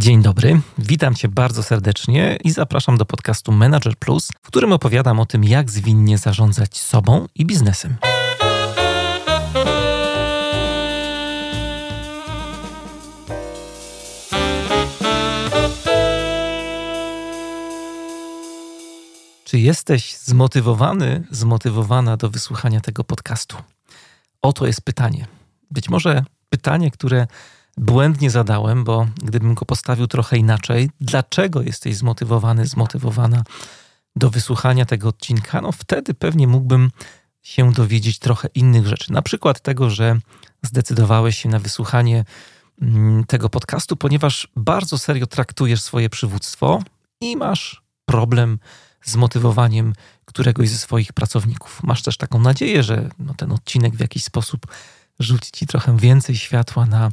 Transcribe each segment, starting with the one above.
Dzień dobry, witam Cię bardzo serdecznie i zapraszam do podcastu Manager Plus, w którym opowiadam o tym, jak zwinnie zarządzać sobą i biznesem. Czy jesteś zmotywowany, zmotywowana do wysłuchania tego podcastu? Oto jest pytanie. Być może pytanie, które błędnie zadałem, bo gdybym go postawił trochę inaczej, dlaczego jesteś zmotywowany, zmotywowana do wysłuchania tego odcinka, no wtedy pewnie mógłbym się dowiedzieć trochę innych rzeczy. Na przykład tego, że zdecydowałeś się na wysłuchanie mm, tego podcastu, ponieważ bardzo serio traktujesz swoje przywództwo i masz problem z motywowaniem któregoś ze swoich pracowników. Masz też taką nadzieję, że no, ten odcinek w jakiś sposób rzuci ci trochę więcej światła na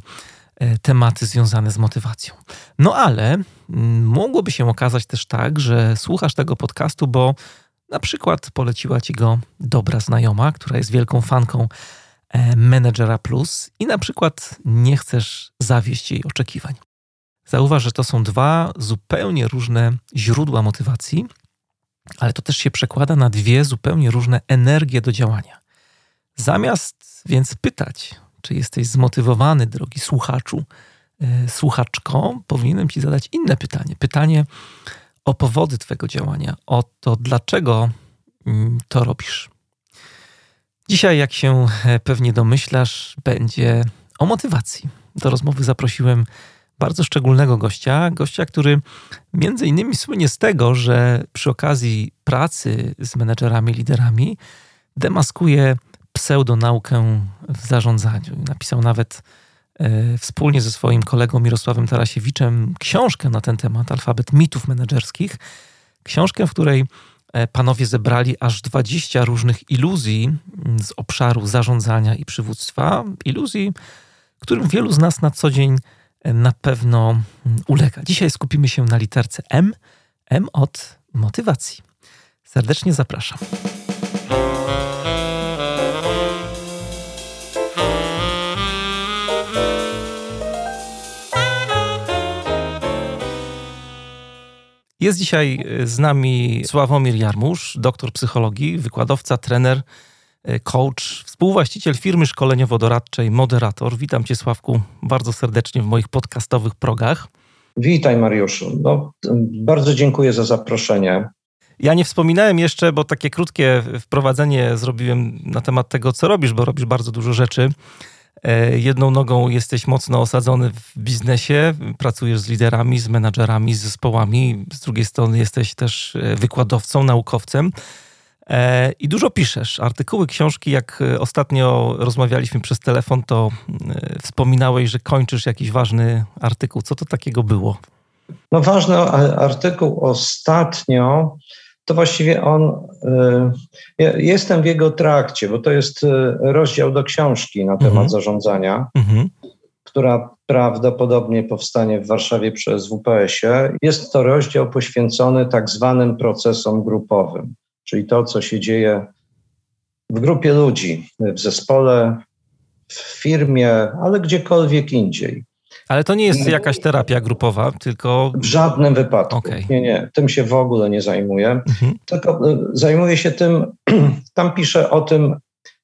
tematy związane z motywacją. No ale mm, mogłoby się okazać też tak, że słuchasz tego podcastu, bo na przykład poleciła ci go dobra znajoma, która jest wielką fanką e, Managera Plus i na przykład nie chcesz zawieść jej oczekiwań. Zauważ, że to są dwa zupełnie różne źródła motywacji, ale to też się przekłada na dwie zupełnie różne energie do działania. Zamiast więc pytać, czy jesteś zmotywowany, drogi słuchaczu, e, słuchaczko, powinienem ci zadać inne pytanie. Pytanie o powody Twojego działania, o to, dlaczego mm, to robisz. Dzisiaj, jak się e, pewnie domyślasz, będzie o motywacji. Do rozmowy zaprosiłem bardzo szczególnego gościa, gościa, który między innymi słynie z tego, że przy okazji pracy z menedżerami, liderami demaskuje pseudonaukę w zarządzaniu. Napisał nawet e, wspólnie ze swoim kolegą Mirosławem Tarasiewiczem książkę na ten temat, Alfabet mitów menedżerskich. Książkę, w której e, panowie zebrali aż 20 różnych iluzji z obszaru zarządzania i przywództwa. Iluzji, którym wielu z nas na co dzień na pewno ulega. Dzisiaj skupimy się na literce M. M od motywacji. Serdecznie zapraszam. Jest dzisiaj z nami Sławomir Jarmusz, doktor psychologii, wykładowca, trener E, coach, współwłaściciel firmy szkoleniowo-doradczej Moderator. Witam Cię, Sławku, bardzo serdecznie w moich podcastowych progach. Witaj, Mariuszu. No, bardzo dziękuję za zaproszenie. Ja nie wspominałem jeszcze, bo takie krótkie wprowadzenie zrobiłem na temat tego, co robisz, bo robisz bardzo dużo rzeczy. E, jedną nogą jesteś mocno osadzony w biznesie, pracujesz z liderami, z menadżerami, z zespołami. Z drugiej strony jesteś też e, wykładowcą, naukowcem. E, I dużo piszesz. Artykuły, książki, jak ostatnio rozmawialiśmy przez telefon, to wspominałeś, że kończysz jakiś ważny artykuł. Co to takiego było? No ważny artykuł ostatnio, to właściwie on, ja jestem w jego trakcie, bo to jest rozdział do książki na temat mhm. zarządzania, mhm. która prawdopodobnie powstanie w Warszawie przez WPS-ie. Jest to rozdział poświęcony tak zwanym procesom grupowym czyli to, co się dzieje w grupie ludzi, w zespole, w firmie, ale gdziekolwiek indziej. Ale to nie jest jakaś terapia grupowa, tylko. W żadnym wypadku. Okay. Nie, nie, tym się w ogóle nie zajmuję. Mhm. Tylko e, zajmuję się tym, tam piszę o tym,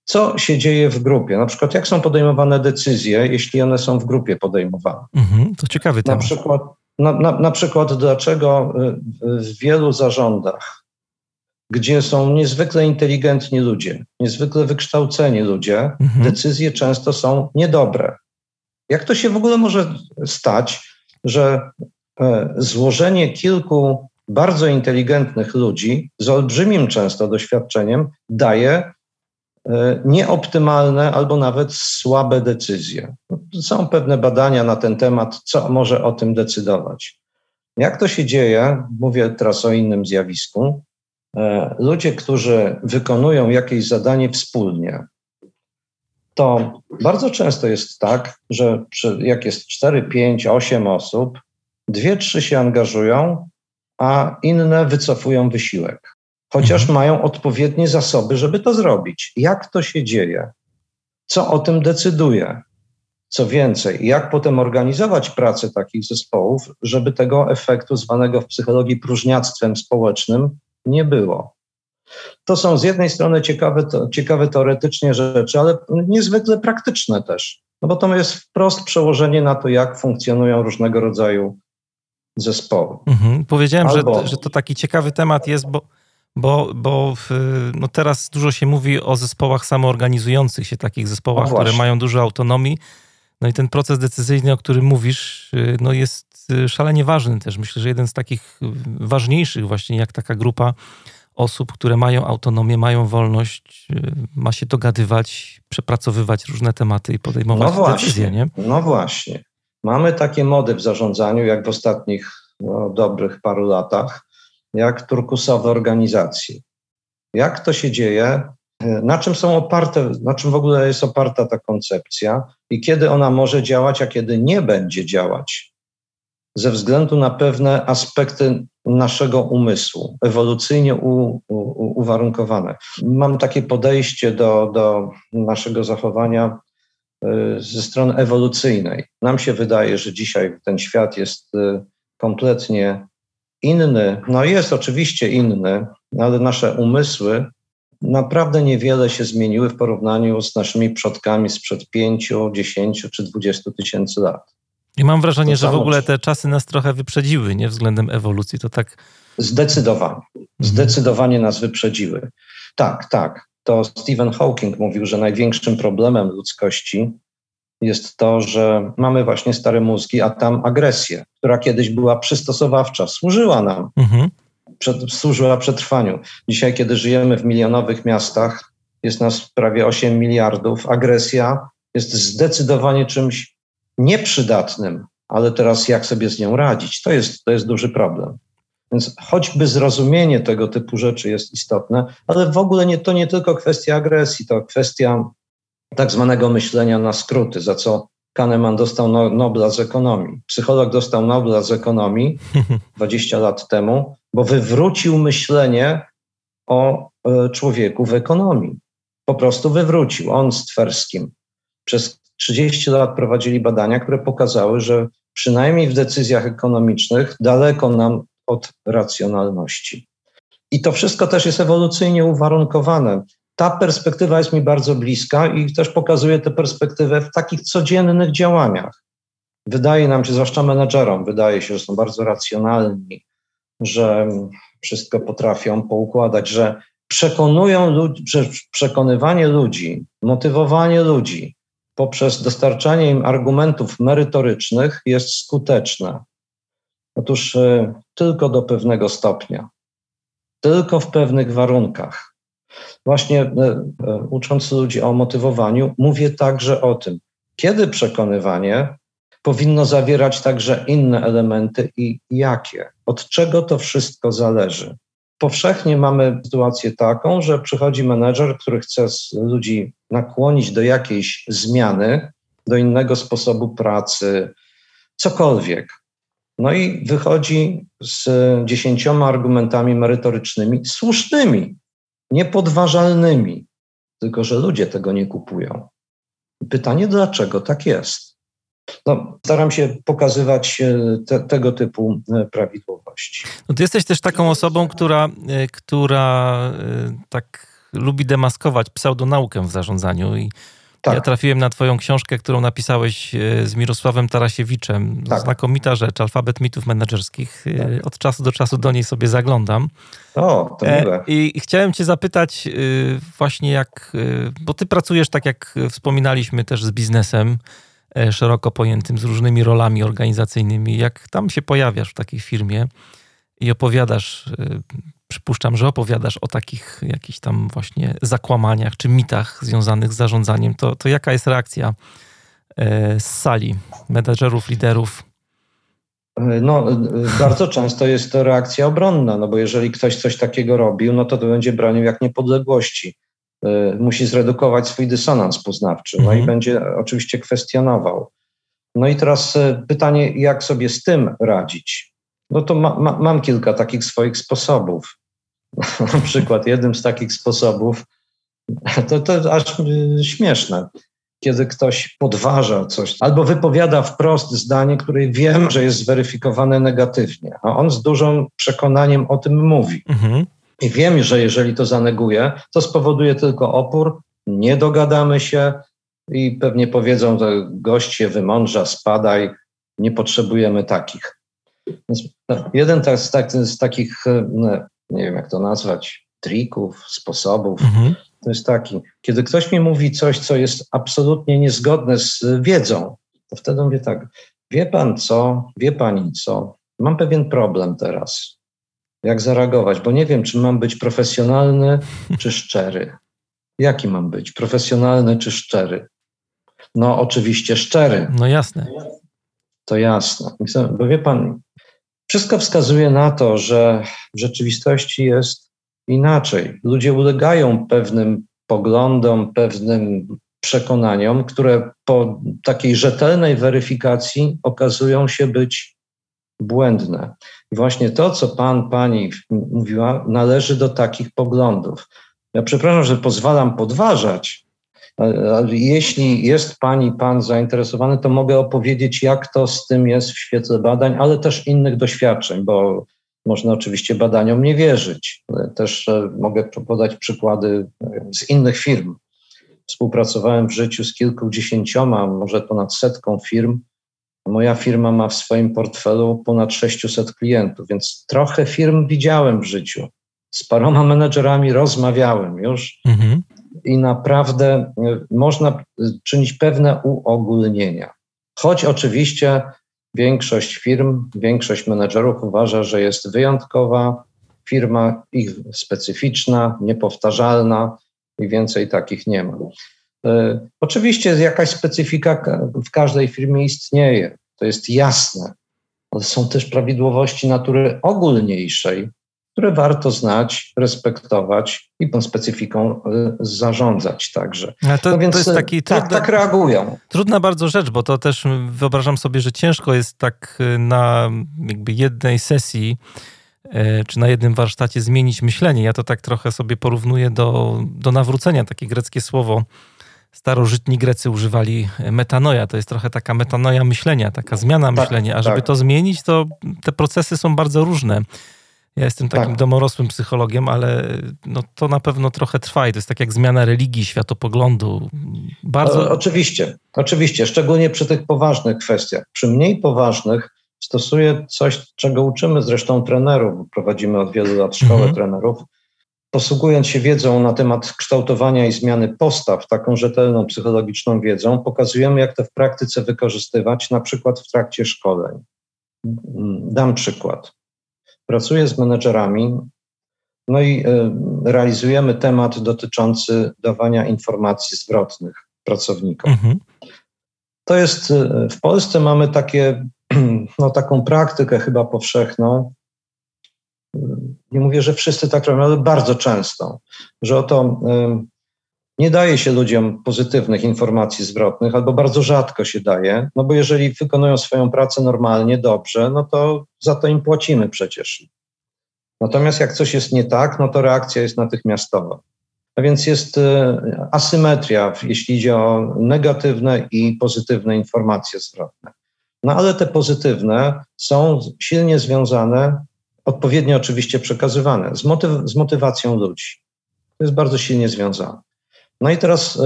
co się dzieje w grupie. Na przykład, jak są podejmowane decyzje, jeśli one są w grupie podejmowane. Mhm, to ciekawy temat. Na przykład, na, na, na przykład, dlaczego e, w wielu zarządach gdzie są niezwykle inteligentni ludzie, niezwykle wykształceni ludzie, mhm. decyzje często są niedobre. Jak to się w ogóle może stać, że e, złożenie kilku bardzo inteligentnych ludzi z olbrzymim często doświadczeniem daje e, nieoptymalne albo nawet słabe decyzje. Są pewne badania na ten temat, co może o tym decydować. Jak to się dzieje, mówię teraz o innym zjawisku, E, ludzie, którzy wykonują jakieś zadanie wspólnie, to bardzo często jest tak, że jak jest 4, 5, 8 osób, dwie, trzy się angażują, a inne wycofują wysiłek. Chociaż mhm. mają odpowiednie zasoby, żeby to zrobić. Jak to się dzieje? Co o tym decyduje? Co więcej, jak potem organizować pracę takich zespołów, żeby tego efektu zwanego w psychologii próżniactwem społecznym nie było. To są z jednej strony ciekawe, ciekawe teoretycznie rzeczy, ale niezwykle praktyczne też, no bo to jest wprost przełożenie na to, jak funkcjonują różnego rodzaju zespoły. Mhm. Powiedziałem, Albo... że, że to taki ciekawy temat jest, bo, bo, bo w, no teraz dużo się mówi o zespołach samoorganizujących się, takich zespołach, no które mają dużo autonomii. No i ten proces decyzyjny, o którym mówisz, y, no jest y, szalenie ważny też. Myślę, że jeden z takich ważniejszych właśnie, jak taka grupa osób, które mają autonomię, mają wolność, y, ma się dogadywać, przepracowywać różne tematy i podejmować no właśnie, decyzje, nie? No właśnie. Mamy takie mody w zarządzaniu, jak w ostatnich no, dobrych paru latach, jak turkusowe organizacje. Jak to się dzieje? Na czym są oparte, na czym w ogóle jest oparta ta koncepcja i kiedy ona może działać, a kiedy nie będzie działać? Ze względu na pewne aspekty naszego umysłu, ewolucyjnie u, u, uwarunkowane. Mam takie podejście do, do naszego zachowania y, ze strony ewolucyjnej. Nam się wydaje, że dzisiaj ten świat jest y, kompletnie inny. No jest oczywiście inny, ale nasze umysły naprawdę niewiele się zmieniły w porównaniu z naszymi przodkami sprzed 5, 10 czy 20 tysięcy lat. I mam wrażenie, że w ogóle te czasy nas trochę wyprzedziły, nie? Względem ewolucji, to tak... Zdecydowanie. Mhm. Zdecydowanie nas wyprzedziły. Tak, tak. To Stephen Hawking mówił, że największym problemem ludzkości jest to, że mamy właśnie stare mózgi, a tam agresję, która kiedyś była przystosowawcza, służyła nam, mhm. przed, służyła przetrwaniu. Dzisiaj, kiedy żyjemy w milionowych miastach, jest nas prawie 8 miliardów, agresja jest zdecydowanie czymś nieprzydatnym, ale teraz jak sobie z nią radzić, to jest, to jest duży problem. Więc choćby zrozumienie tego typu rzeczy jest istotne, ale w ogóle nie, to nie tylko kwestia agresji, to kwestia tak zwanego myślenia na skróty, za co Kahneman dostał no, Nobla z ekonomii. Psycholog dostał Nobla z ekonomii 20 lat temu, bo wywrócił myślenie o e, człowieku w ekonomii. Po prostu wywrócił. On z Tverskim przez 30 lat prowadzili badania, które pokazały, że przynajmniej w decyzjach ekonomicznych daleko nam od racjonalności. I to wszystko też jest ewolucyjnie uwarunkowane. Ta perspektywa jest mi bardzo bliska i też pokazuje tę perspektywę w takich codziennych działaniach. Wydaje nam się, zwłaszcza menedżerom, wydaje się, że są bardzo racjonalni, że wszystko potrafią poukładać, że przekonują ludzi, przekonywanie ludzi, motywowanie ludzi poprzez dostarczanie im argumentów merytorycznych jest skuteczne. Otóż y, tylko do pewnego stopnia, tylko w pewnych warunkach. Właśnie y, y, ucząc ludzi o motywowaniu, mówię także o tym, kiedy przekonywanie powinno zawierać także inne elementy i jakie, od czego to wszystko zależy. Powszechnie mamy sytuację taką, że przychodzi menedżer, który chce ludzi nakłonić do jakiejś zmiany, do innego sposobu pracy, cokolwiek. No i wychodzi z dziesięcioma argumentami merytorycznymi, słusznymi, niepodważalnymi, tylko że ludzie tego nie kupują. Pytanie, dlaczego tak jest? No, staram się pokazywać e, te, tego typu e, prawidłowości. No ty jesteś też taką osobą, która, e, która tak lubi demaskować pseudonaukę w zarządzaniu i tak. Ja trafiłem na Twoją książkę, którą napisałeś z Mirosławem Tarasiewiczem. Tak. Znakomita rzecz, alfabet mitów menedżerskich. Tak. Od czasu do czasu do niej sobie zaglądam. O, to miłe. I chciałem Cię zapytać, właśnie jak, bo Ty pracujesz, tak jak wspominaliśmy, też z biznesem. E, szeroko pojętym, z różnymi rolami organizacyjnymi. Jak tam się pojawiasz w takiej firmie i opowiadasz, e, przypuszczam, że opowiadasz o takich jakichś tam właśnie zakłamaniach czy mitach związanych z zarządzaniem, to, to jaka jest reakcja e, z sali menedżerów, liderów? No, bardzo często jest to reakcja obronna, no bo jeżeli ktoś coś takiego robił, no to to będzie bronił jak niepodległości. Y, musi zredukować swój dysonans poznawczy, no i mhm. będzie oczywiście kwestionował. No i teraz y, pytanie, jak sobie z tym radzić? No to ma, ma, mam kilka takich swoich sposobów. Na przykład jednym z takich sposobów, to, to aż y, śmieszne. kiedy ktoś podważa coś albo wypowiada wprost zdanie, które wiem, że jest zweryfikowane negatywnie, a on z dużym przekonaniem o tym mówi. Mhm. I wiem, że jeżeli to zaneguje, to spowoduje tylko opór, nie dogadamy się i pewnie powiedzą, że gość się wymądrza, spadaj, nie potrzebujemy takich. Więc no, jeden z, tak, z takich, no, nie wiem jak to nazwać, trików, sposobów, mhm. to jest taki, kiedy ktoś mi mówi coś, co jest absolutnie niezgodne z wiedzą, to wtedy mówię tak, wie pan co, wie pani co, mam pewien problem teraz. Jak zareagować, bo nie wiem, czy mam być profesjonalny czy szczery. Jaki mam być? Profesjonalny czy szczery? No, oczywiście szczery. No jasne. To jasne. Bo wie pan, wszystko wskazuje na to, że w rzeczywistości jest inaczej. Ludzie ulegają pewnym poglądom, pewnym przekonaniom, które po takiej rzetelnej weryfikacji okazują się być błędne. I właśnie to, co pan, pani mówiła, należy do takich poglądów. Ja przepraszam, że pozwalam podważać, jeśli jest pani, pan zainteresowany, to mogę opowiedzieć, jak to z tym jest w świetle badań, ale też innych doświadczeń, bo można oczywiście badaniom nie wierzyć. Też e, mogę podać przykłady z innych firm. Współpracowałem w życiu z kilkudziesięcioma, może ponad setką firm. Moja firma ma w swoim portfelu ponad 600 klientów, więc trochę firm widziałem w życiu. Z paroma menedżerami rozmawiałem już. Mhm i naprawdę e, można czynić pewne uogólnienia. Choć oczywiście większość firm, większość menedżerów uważa, że jest wyjątkowa firma, ich specyficzna, niepowtarzalna i więcej takich nie ma. E, oczywiście jakaś specyfika w każdej firmie istnieje, to jest jasne, ale są też prawidłowości natury ogólniejszej, które warto znać, respektować i tą specyfiką y, zarządzać także. to, no więc to jest y, taki tak, trudna, tak reagują. Trudna bardzo rzecz, bo to też wyobrażam sobie, że ciężko jest tak na jakby jednej sesji czy na jednym warsztacie zmienić myślenie. Ja to tak trochę sobie porównuję do, do nawrócenia, takie greckie słowo. Starożytni Grecy używali metanoja. To jest trochę taka metanoja myślenia, taka zmiana tak, myślenia. A żeby tak. to zmienić, to te procesy są bardzo różne. Ja jestem takim tak. domorosłym psychologiem, ale no, to na pewno trochę trwa i to jest tak jak zmiana religii, światopoglądu. Bardzo... O, oczywiście, oczywiście, szczególnie przy tych poważnych kwestiach. Przy mniej poważnych stosuję coś, czego uczymy zresztą trenerów. Prowadzimy od wielu lat szkołę mhm. trenerów. Posługując się wiedzą na temat kształtowania i zmiany postaw, taką rzetelną psychologiczną wiedzą, pokazujemy, jak to w praktyce wykorzystywać, na przykład w trakcie szkoleń. Dam przykład pracuję z menedżerami, no i e, realizujemy temat dotyczący dawania informacji zwrotnych pracownikom. Mhm. To jest, e, w Polsce mamy takie, no, taką praktykę chyba powszechną, nie mówię, że wszyscy tak robią, ale bardzo często, że oto nie daje się ludziom pozytywnych informacji zwrotnych, albo bardzo rzadko się daje, no bo jeżeli wykonują swoją pracę normalnie, dobrze, no to za to im płacimy przecież. Natomiast jak coś jest nie tak, no to reakcja jest natychmiastowa. A więc jest e, asymetria, jeśli idzie o negatywne i pozytywne informacje zwrotne. No ale te pozytywne są silnie związane, odpowiednio oczywiście przekazywane, z, motyw z motywacją ludzi. To jest bardzo silnie związane. No i teraz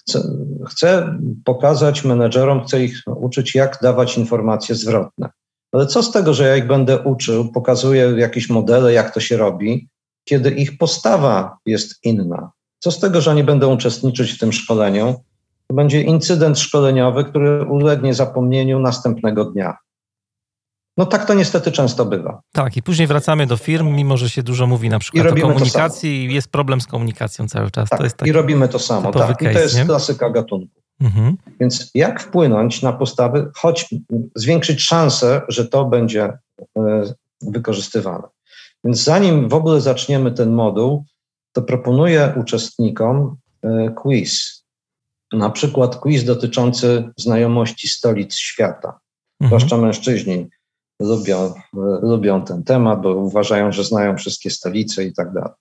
chcę, chcę pokazać menedżerom, chcę ich uczyć, jak dawać informacje zwrotne. Ale co z tego, że ja ich będę uczył, pokazuję jakieś modele, jak to się robi, kiedy ich postawa jest inna? Co z tego, że nie będą uczestniczyć w tym szkoleniu? To będzie incydent szkoleniowy, który ulegnie zapomnieniu następnego dnia. No tak to niestety często bywa. Tak, i później wracamy do firm, mimo że się dużo mówi na przykład o komunikacji i jest problem z komunikacją cały czas. Tak, to jest I robimy to samo, tak. Case, I to jest nie? klasyka gatunku. Mhm. Więc jak wpłynąć na postawy, choć zwiększyć szansę, że to będzie e, wykorzystywane. Więc zanim w ogóle zaczniemy ten moduł, to proponuję uczestnikom e, quiz. Na przykład quiz dotyczący znajomości stolic świata. Mhm. Zwłaszcza mężczyźni lubią, lubią ten temat, bo uważają, że znają wszystkie stolice i tak dalej.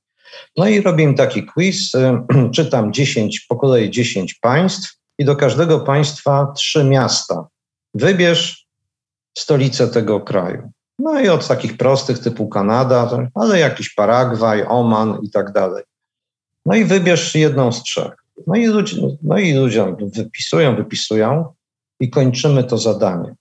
No i robię taki quiz, czytam 10, po kolei 10 państw i do każdego państwa trzy miasta. Wybierz stolicę tego kraju. No i od takich prostych typu Kanada, ale jakiś Paragwaj, Oman i tak dalej. No i wybierz jedną z trzech. No i ludzie, no i ludzie wypisują, wypisują i kończymy to zadanie.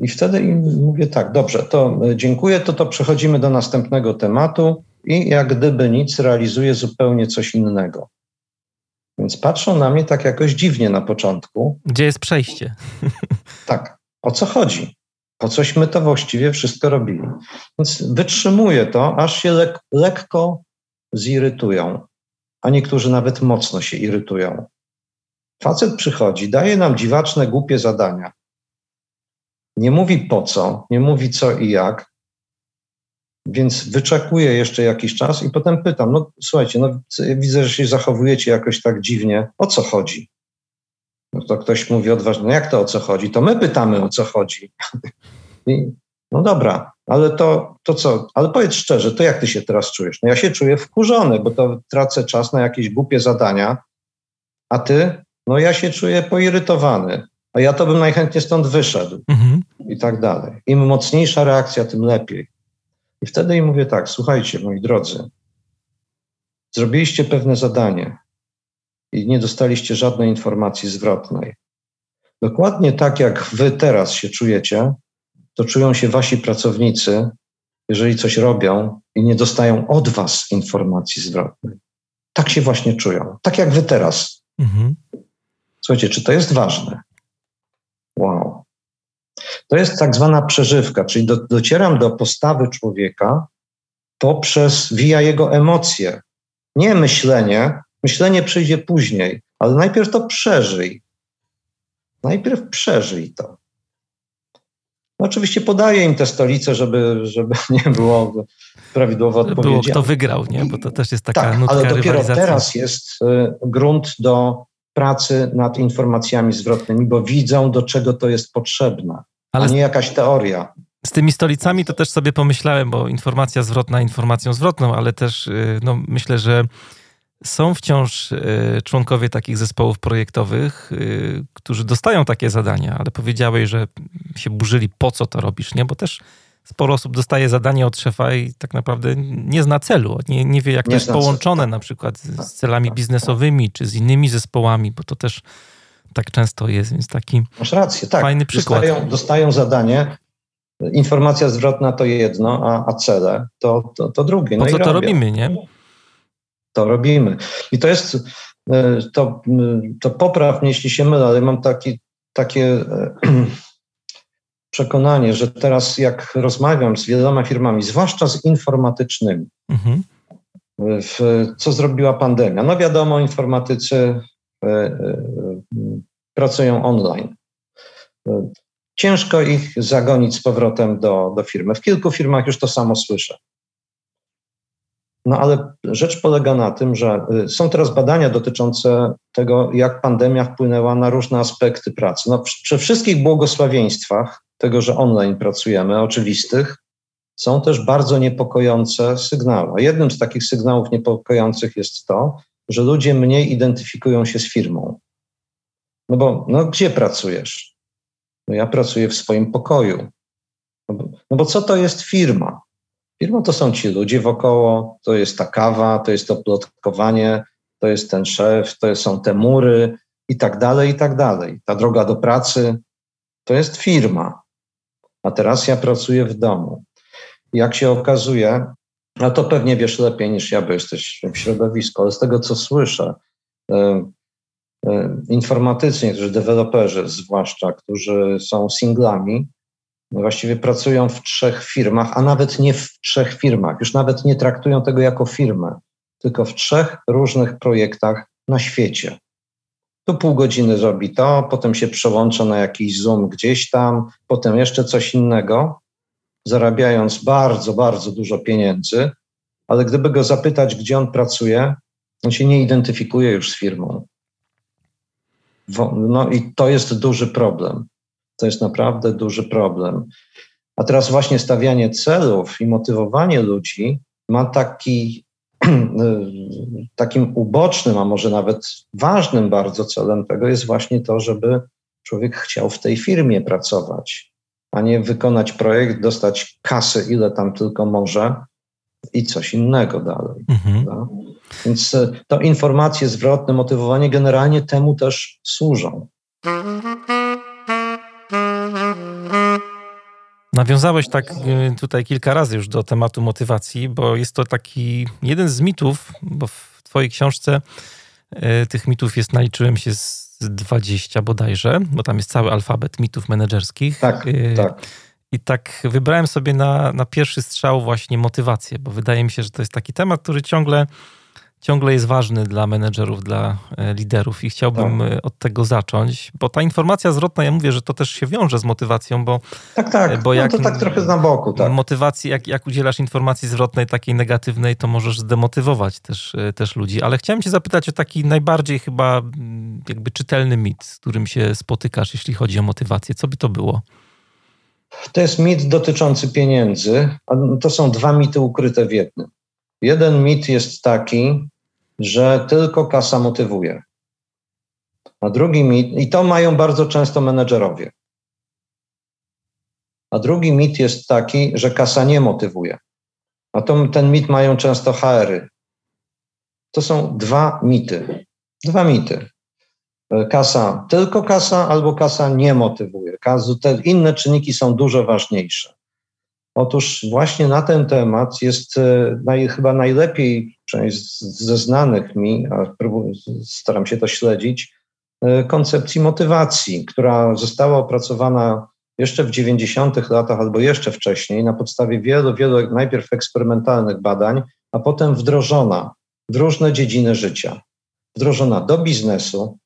I wtedy im mówię tak, dobrze, to dziękuję, to to przechodzimy do następnego tematu i jak gdyby nic realizuje zupełnie coś innego. Więc patrzą na mnie tak jakoś dziwnie na początku. Gdzie jest przejście? Tak, o co chodzi? Po cośmy to właściwie wszystko robili? Więc wytrzymuję to, aż się lek lekko zirytują, a niektórzy nawet mocno się irytują. Facet przychodzi, daje nam dziwaczne, głupie zadania. Nie mówi po co, nie mówi co i jak, więc wyczekuję jeszcze jakiś czas i potem pytam, no słuchajcie, no widzę, że się zachowujecie jakoś tak dziwnie, o co chodzi? No to ktoś mówi odważnie, no jak to o co chodzi? To my pytamy o co chodzi. I, no dobra, ale to, to co? Ale powiedz szczerze, to jak ty się teraz czujesz? No ja się czuję wkurzony, bo to tracę czas na jakieś głupie zadania, a ty? No ja się czuję poirytowany, a ja to bym najchętniej stąd wyszedł mhm. I tak dalej. Im mocniejsza reakcja, tym lepiej. I wtedy im mówię tak, słuchajcie, moi drodzy, zrobiliście pewne zadanie i nie dostaliście żadnej informacji zwrotnej. Dokładnie tak jak wy teraz się czujecie, to czują się wasi pracownicy, jeżeli coś robią i nie dostają od was informacji zwrotnej. Tak się właśnie czują, tak jak wy teraz. Mhm. Słuchajcie, czy to jest ważne? Wow. To jest tak zwana przeżywka, czyli do, docieram do postawy człowieka poprzez, via jego emocje. Nie myślenie, myślenie przyjdzie później, ale najpierw to przeżyj. Najpierw przeżyj to. No oczywiście podaję im te stolice, żeby, żeby nie było prawidłowo odpowiedzi. Było kto wygrał, nie? Bo to też jest taka tak, nutka ale dopiero teraz jest y, grunt do pracy nad informacjami zwrotnymi, bo widzą, do czego to jest potrzebne, ale a nie jakaś teoria. Z tymi stolicami to też sobie pomyślałem, bo informacja zwrotna informacją zwrotną, ale też y, no, myślę, że są wciąż y, członkowie takich zespołów projektowych, y, którzy dostają takie zadania, ale powiedziałeś, że się burzyli, po co to robisz, nie? Bo też sporo osób dostaje zadanie od szefa i tak naprawdę nie zna celu, nie, nie wie, jak nie to jest połączone tak. na przykład z celami biznesowymi czy z innymi zespołami, bo to też tak często jest, więc taki Masz rację, tak. fajny przykład. Dostają, dostają zadanie, informacja zwrotna to jedno, a, a cele to, to, to drugie. No po co to robimy, nie? To robimy. I to jest, e, to, to popraw mnie, jeśli się mylę, ale mam taki, takie e, przekonanie, że teraz jak rozmawiam z wieloma firmami, zwłaszcza z informatycznymi, mhm. w, co zrobiła pandemia? No wiadomo, informatycy pracują online. Ciężko ich zagonić z powrotem do, do firmy. W kilku firmach już to samo słyszę. No ale rzecz polega na tym, że są teraz badania dotyczące tego, jak pandemia wpłynęła na różne aspekty pracy. No, przy, wszystkich błogosławieństwach tego, że online pracujemy, oczywistych, są też bardzo niepokojące sygnały. Jednym z takich sygnałów niepokojących jest to, że ludzie mniej identyfikują się z firmą. No bo no, gdzie pracujesz? No ja pracuję w swoim pokoju. No bo, no bo co to jest firma? Firma to są ci ludzie wokoło, to jest ta kawa, to jest to plotkowanie, to jest ten szef, to są te mury i tak dalej, i tak dalej. Ta droga do pracy to jest firma a teraz ja pracuję w domu. Jak się okazuje, a to pewnie wiesz lepiej niż ja, bo jesteś w środowisku, ale z tego co słyszę, e, e, informatycy, niektórzy deweloperzy zwłaszcza, którzy są singlami, właściwie pracują w trzech firmach, a nawet nie w trzech firmach, już nawet nie traktują tego jako firmę, tylko w trzech różnych projektach na świecie. Tu pół godziny zrobi to, potem się przełącza na jakiś Zoom gdzieś tam, potem jeszcze coś innego, zarabiając bardzo, bardzo dużo pieniędzy, ale gdyby go zapytać, gdzie on pracuje, on się nie identyfikuje już z firmą. No i to jest duży problem. To jest naprawdę duży problem. A teraz właśnie stawianie celów i motywowanie ludzi ma taki takim ubocznym, a może nawet ważnym bardzo celem tego jest właśnie to, żeby człowiek chciał w tej firmie pracować, a nie wykonać projekt, dostać kasę, ile tam tylko może i coś innego dalej. Mhm. Więc e, to informacje zwrotne, motywowanie generalnie temu też służą. Nawiązałeś tak y, tutaj kilka razy już do tematu motywacji, bo jest to taki jeden z mitów, bo w Twojej książce y, tych mitów jest, naliczyłem się z 20 bodajże, bo tam jest cały alfabet mitów menedżerskich. Tak, y, tak. I tak wybrałem sobie na, na pierwszy strzał właśnie motywację, bo wydaje mi się, że to jest taki temat, który ciągle ciągle jest ważny dla menedżerów, dla e, liderów i chciałbym tak. E, od tego zacząć, bo ta informacja zwrotna, ja mówię, że to też się wiąże z motywacją, bo... Tak, tak, e, bo jak, no to tak trochę na boku, tak. Motywacji, jak, jak udzielasz informacji zwrotnej, takiej negatywnej, to możesz zdemotywować też, też ludzi, ale chciałem cię zapytać o taki najbardziej chyba jakby czytelny mit, z którym się spotykasz, jeśli chodzi o motywację. Co by to było? To jest mit dotyczący pieniędzy. To są dwa mity ukryte w jednym. Jeden mit jest taki, że tylko kasa motywuje. A drugi mit, i to mają bardzo często menedżerowie. A drugi mit jest taki, że kasa nie motywuje. A to, ten mit mają często HR-y. To są dwa mity. Dwa mity. Kasa, tylko kasa albo kasa nie motywuje. Te inne czynniki są dużo ważniejsze. Otóż właśnie na ten temat jest e, naj, chyba najlepiej, przynajmniej ze znanych mi, a staram się to śledzić, e, koncepcji motywacji, która została opracowana jeszcze w 90. latach albo jeszcze wcześniej na podstawie wielu, wielu najpierw eksperymentalnych badań, a potem wdrożona w różne dziedziny życia. Wdrożona do biznesu,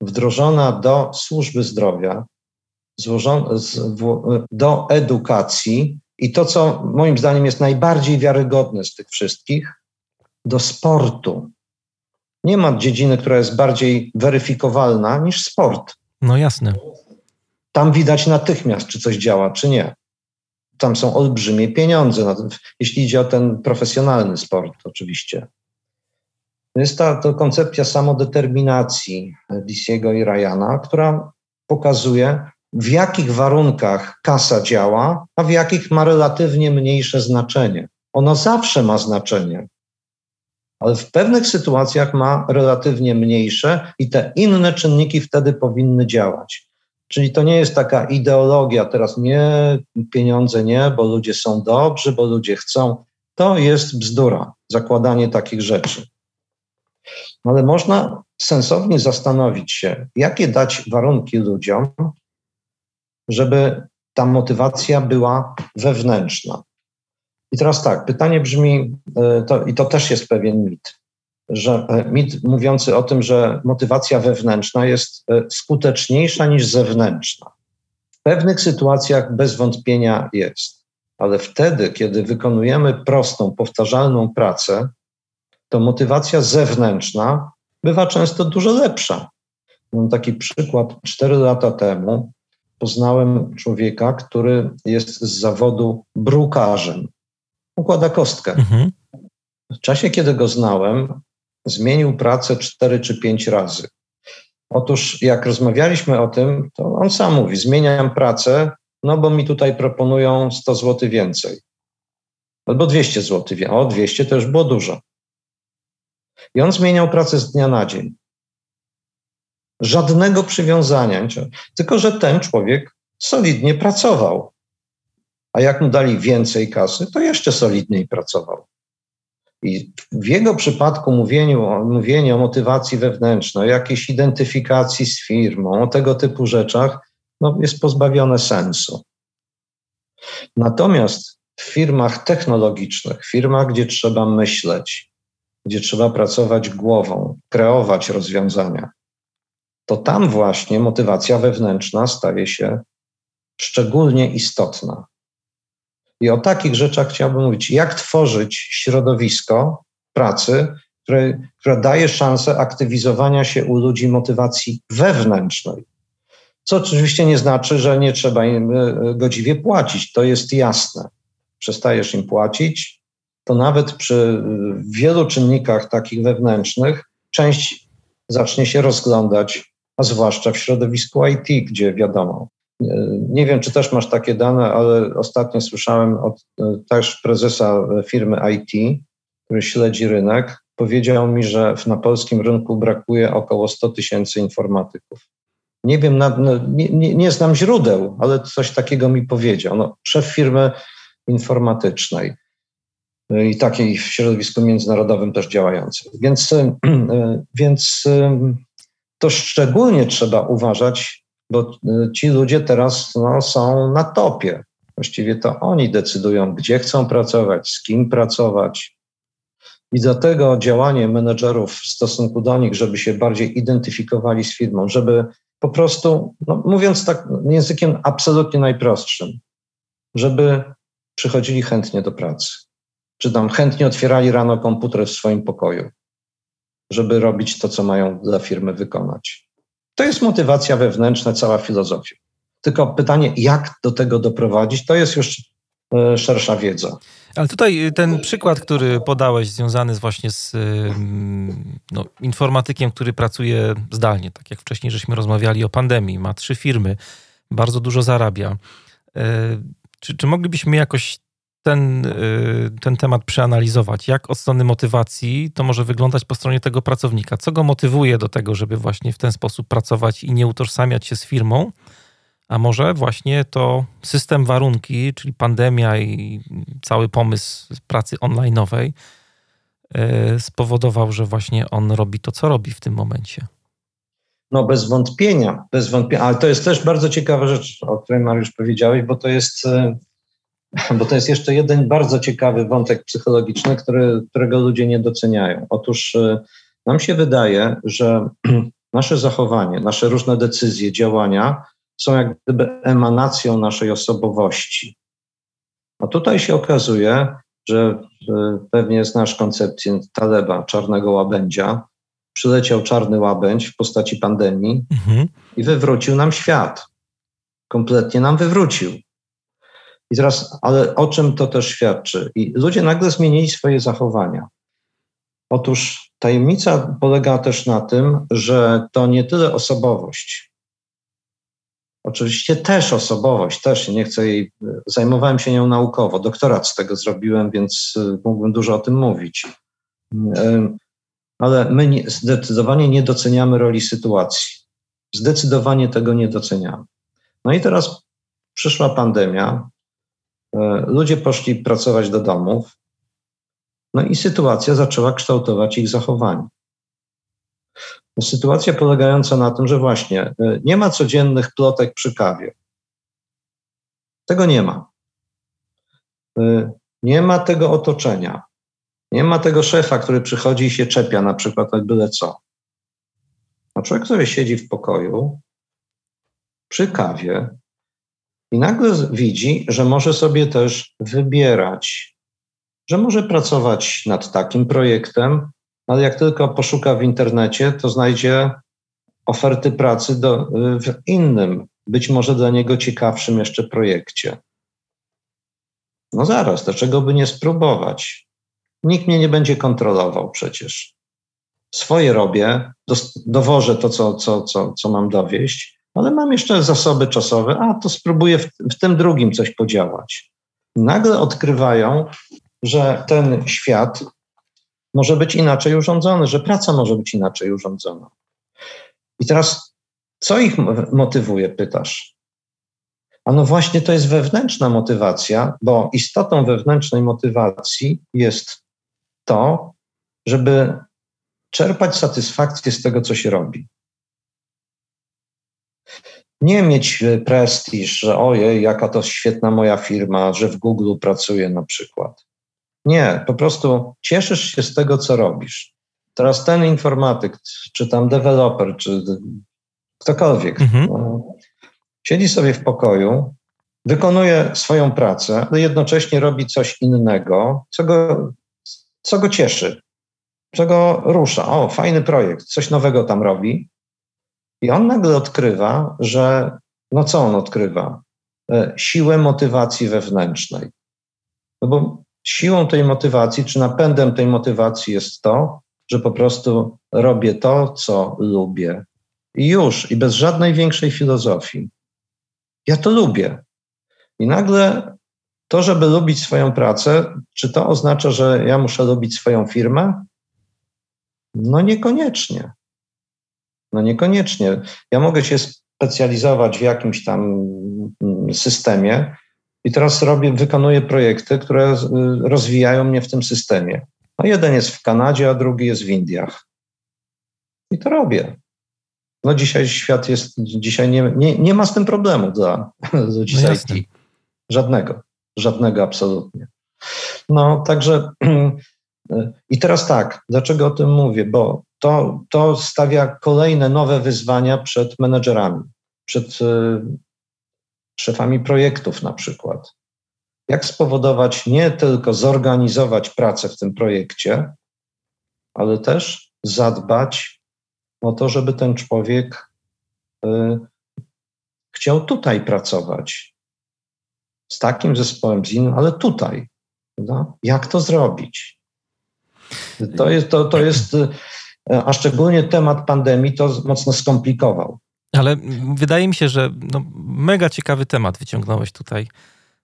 wdrożona do służby zdrowia, do edukacji, i to, co moim zdaniem jest najbardziej wiarygodne z tych wszystkich, do sportu. Nie ma dziedziny, która jest bardziej weryfikowalna niż sport. No jasne. Tam widać natychmiast, czy coś działa, czy nie. Tam są olbrzymie pieniądze, jeśli idzie o ten profesjonalny sport, oczywiście. Jest ta to koncepcja samodeterminacji Disiego i Ryana, która pokazuje, w jakich warunkach kasa działa, a w jakich ma relatywnie mniejsze znaczenie. Ono zawsze ma znaczenie, ale w pewnych sytuacjach ma relatywnie mniejsze i te inne czynniki wtedy powinny działać. Czyli to nie jest taka ideologia, teraz nie, pieniądze nie, bo ludzie są dobrzy, bo ludzie chcą. To jest bzdura, zakładanie takich rzeczy. Ale można sensownie zastanowić się, jakie dać warunki ludziom, żeby ta motywacja była wewnętrzna. I teraz tak, pytanie brzmi, e, to, i to też jest pewien mit, że e, mit mówiący o tym, że motywacja wewnętrzna jest e, skuteczniejsza niż zewnętrzna. W pewnych sytuacjach bez wątpienia jest, ale wtedy, kiedy wykonujemy prostą, powtarzalną pracę, to motywacja zewnętrzna bywa często dużo lepsza. Mam taki przykład. Cztery lata temu poznałem człowieka, który jest z zawodu brukarzem. Układa kostkę. Mhm. W czasie, kiedy go znałem, zmienił pracę cztery czy pięć razy. Otóż, jak rozmawialiśmy o tym, to on sam mówi: Zmieniam pracę, no bo mi tutaj proponują 100 zł więcej. Albo 200 zł. O, 200 to już było dużo. I on zmieniał pracę z dnia na dzień. Żadnego przywiązania, tylko że ten człowiek solidnie pracował. A jak mu dali więcej kasy, to jeszcze solidniej pracował. I w jego przypadku mówieniu, mówienie o motywacji wewnętrznej, jakiejś identyfikacji z firmą, o tego typu rzeczach, no, jest pozbawione sensu. Natomiast w firmach technologicznych, firmach, gdzie trzeba myśleć, gdzie trzeba pracować głową, kreować rozwiązania, to tam właśnie motywacja wewnętrzna staje się szczególnie istotna. I o takich rzeczach chciałbym mówić. Jak tworzyć środowisko pracy, które, które daje szansę aktywizowania się u ludzi motywacji wewnętrznej. Co oczywiście nie znaczy, że nie trzeba im e, godziwie płacić. To jest jasne. Przestajesz im płacić, to nawet przy wielu czynnikach takich wewnętrznych część zacznie się rozglądać, a zwłaszcza w środowisku IT, gdzie wiadomo. Nie wiem, czy też masz takie dane, ale ostatnio słyszałem od e, też prezesa firmy IT, który śledzi rynek, powiedział mi, że na polskim rynku brakuje około 100 tysięcy informatyków. Nie wiem, no, nie, nie, nie, znam źródeł, ale coś takiego mi powiedział. No, szef firmy informatycznej i takiej w środowisku międzynarodowym też działającej. Więc, e, więc e, to szczególnie trzeba uważać, bo e, ci ludzie teraz no, są na topie. Właściwie to oni decydują, gdzie chcą pracować, z kim pracować. I dlatego działanie menedżerów w stosunku do nich, żeby się bardziej identyfikowali z firmą, żeby po prostu, no, mówiąc tak językiem absolutnie najprostszym, żeby przychodzili chętnie do pracy czy tam chętnie otwierali rano komputer w swoim pokoju, żeby robić to, co mają dla firmy wykonać. To jest motywacja wewnętrzna, cała filozofia. Tylko pytanie, jak do tego doprowadzić, to jest już e, szersza wiedza. Ale tutaj ten przykład, który podałeś, związany właśnie z no, informatykiem, który pracuje zdalnie, tak jak wcześniej żeśmy rozmawiali o pandemii, ma trzy firmy, bardzo dużo zarabia. E, czy, czy moglibyśmy jakoś ten, y, ten temat przeanalizować, jak od strony motywacji to może wyglądać po stronie tego pracownika. Co go motywuje do tego, żeby właśnie w ten sposób pracować i nie utożsamiać się z firmą, a może właśnie to system warunki, czyli pandemia i cały pomysł pracy online'owej y, spowodował, że właśnie on robi to, co robi w tym momencie. No bez wątpienia, bez wątpienia, ale to jest też bardzo ciekawa rzecz, o której Mariusz powiedziałeś, bo to jest y, bo to jest jeszcze jeden bardzo ciekawy wątek psychologiczny, który, którego ludzie nie doceniają. Otóż y, nam się wydaje, że nasze zachowanie, nasze różne decyzje, działania są jak gdyby emanacją naszej osobowości. A tutaj się okazuje, że y, pewnie znasz koncepcję Taleba, czarnego łabędzia. Przyleciał czarny łabędź w postaci pandemii mhm. i wywrócił nam świat. Kompletnie nam wywrócił. I teraz, ale o czym to też świadczy? I ludzie nagle zmienili swoje zachowania. Otóż tajemnica polega też na tym, że to nie tyle osobowość. Oczywiście też osobowość, też nie chcę jej, zajmowałem się nią naukowo, doktorat z tego zrobiłem, więc y, mógłbym dużo o tym mówić. Ale my nie, zdecydowanie nie doceniamy roli sytuacji. Zdecydowanie tego nie doceniamy. No i teraz przyszła pandemia, ludzie poszli pracować do domów, no i sytuacja zaczęła kształtować ich zachowanie. Sytuacja polegająca na tym, że właśnie e, nie ma codziennych plotek przy kawie. Tego nie ma. E, nie ma tego otoczenia. Nie ma tego szefa, który przychodzi i się czepia na przykład jak byle co. A człowiek, który siedzi w pokoju przy kawie, i nagle widzi, że może sobie też wybierać, że może pracować nad takim projektem, ale jak tylko poszuka w internecie, to znajdzie oferty pracy do, w innym, być może dla niego ciekawszym jeszcze projekcie. No zaraz, dlaczego by nie spróbować? Nikt mnie nie będzie kontrolował przecież. Swoje robię, dowożę to, co, co, co, co mam dowieść ale mam jeszcze zasoby czasowe, a to spróbuję w, w tym drugim coś podziałać. Nagle odkrywają, że ten świat może być inaczej urządzony, że praca może być inaczej urządzona. I teraz, co ich motywuje, pytasz? A no właśnie to jest wewnętrzna motywacja, bo istotą wewnętrznej motywacji jest to, żeby czerpać satysfakcję z tego, co się robi nie mieć e, prestiż, że ojej, jaka to świetna moja firma, że w Google pracuję na przykład. Nie, po prostu cieszysz się z tego, co robisz. Teraz ten informatyk, czy tam deweloper, czy ktokolwiek, mhm. no, siedzi sobie w pokoju, wykonuje swoją pracę, ale jednocześnie robi coś innego, co go, co go cieszy, co go rusza. O, fajny projekt, coś nowego tam robi. I on nagle odkrywa, że no co on odkrywa? E, siłę motywacji wewnętrznej. No bo siłą tej motywacji, czy napędem tej motywacji jest to, że po prostu robię to, co lubię. I już, i bez żadnej większej filozofii. Ja to lubię. I nagle to, żeby lubić swoją pracę, czy to oznacza, że ja muszę lubić swoją firmę? No niekoniecznie. No niekoniecznie. Ja mogę się specjalizować w jakimś tam mm, systemie i teraz robię, wykonuję projekty, które rozwijają mnie w tym systemie. No jeden jest w Kanadzie, a drugi jest w Indiach. I to robię. No dzisiaj świat jest, dzisiaj nie, nie, nie ma z tym problemu dla ludzi no. Żadnego, żadnego absolutnie. No także i teraz tak, dlaczego o tym mówię? Bo to, to stawia kolejne nowe wyzwania przed menedżerami, przed y, szefami projektów na przykład. Jak spowodować nie tylko zorganizować pracę w tym projekcie, ale też zadbać o to, żeby ten człowiek y, chciał tutaj pracować. Z takim zespołem, z innym, ale tutaj. Jak to zrobić? To jest, to, to jest, y, a szczególnie temat pandemii to mocno skomplikował. Ale wydaje mi się, że no, mega ciekawy temat wyciągnąłeś tutaj.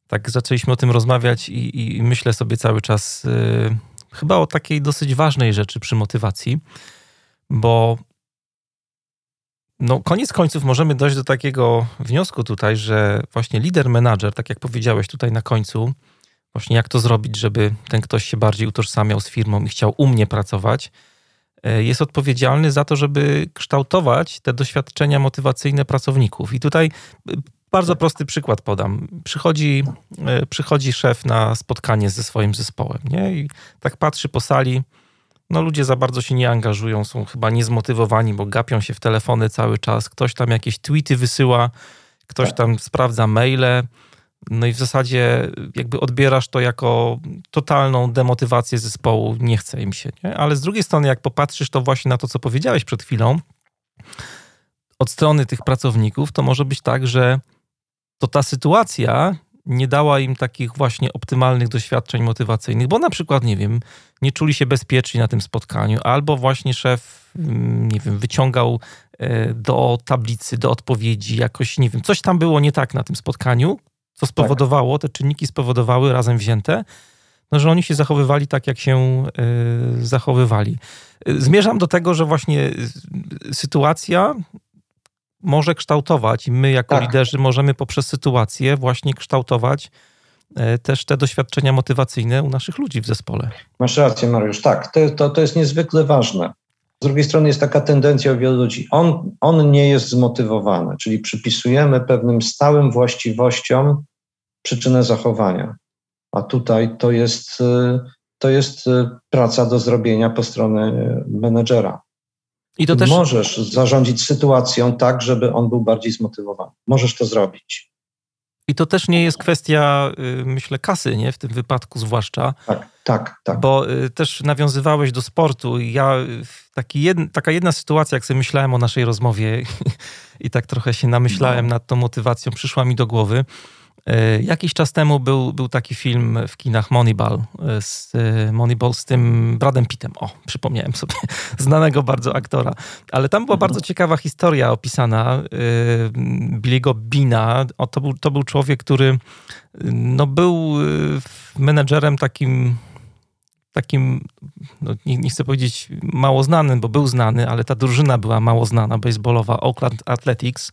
Tak zaczęliśmy o tym rozmawiać i, i myślę sobie cały czas y, chyba o takiej dosyć ważnej rzeczy przy motywacji, bo no, koniec końców możemy dojść do takiego wniosku tutaj, że właśnie lider menadżer, tak jak powiedziałeś tutaj na końcu, właśnie jak to zrobić, żeby ten ktoś się bardziej utożsamiał z firmą i chciał u mnie pracować, jest odpowiedzialny za to, żeby kształtować te doświadczenia motywacyjne pracowników. I tutaj e, bardzo prosty przykład podam. Przychodzi, e, przychodzi szef na spotkanie ze swoim zespołem nie? i tak patrzy po sali, no ludzie za bardzo się nie angażują, są chyba niezmotywowani, bo gapią się w telefony cały czas. Ktoś tam jakieś tweety wysyła, ktoś tak. tam sprawdza maile. No i w zasadzie jakby odbierasz to jako totalną demotywację zespołu, nie chce im się. Nie? Ale z drugiej strony, jak popatrzysz to właśnie na to, co powiedziałeś przed chwilą, od strony tych pracowników, to może być tak, że to ta sytuacja nie dała im takich właśnie optymalnych doświadczeń motywacyjnych, bo na przykład, nie wiem, nie czuli się bezpieczni na tym spotkaniu, albo właśnie szef, mm, nie wiem, wyciągał e, do tablicy, do odpowiedzi jakoś, nie wiem, coś tam było nie tak na tym spotkaniu, co spowodowało, te czynniki spowodowały razem wzięte, no, że oni się zachowywali tak, jak się y, zachowywali. Zmierzam do tego, że właśnie sytuacja może kształtować i my jako tak. liderzy możemy poprzez sytuację właśnie kształtować e, też te doświadczenia motywacyjne u naszych ludzi w zespole. Masz rację, Mariusz. Tak, to, to, to jest niezwykle ważne. Z drugiej strony jest taka tendencja u wielu ludzi. On, on nie jest zmotywowany, czyli przypisujemy pewnym stałym właściwościom przyczynę zachowania. A tutaj to jest, e, to jest e, praca do zrobienia po stronie menedżera. I to też... Możesz zarządzić sytuacją tak, żeby on był bardziej zmotywowany. Możesz to zrobić. I to też nie jest kwestia, y, myślę, kasy, nie? W tym wypadku zwłaszcza. Tak, tak, tak. Bo y, też nawiązywałeś do sportu i ja, y, taka jedna sytuacja, jak sobie myślałem o naszej rozmowie i tak trochę się namyślałem no. nad tą motywacją, przyszła mi do głowy. E, jakiś czas temu był, był taki film w kinach Moneyball z, Moneyball z tym Bradem Pittem. O, przypomniałem sobie, znanego bardzo aktora. Ale tam była bardzo ciekawa historia opisana Billy'ego Bina. O, to, był, to był człowiek, który no, był menedżerem takim takim, no nie, nie, chcę powiedzieć mało znanym, bo był znany, ale ta drużyna była mało znana, baseballowa Oakland Athletics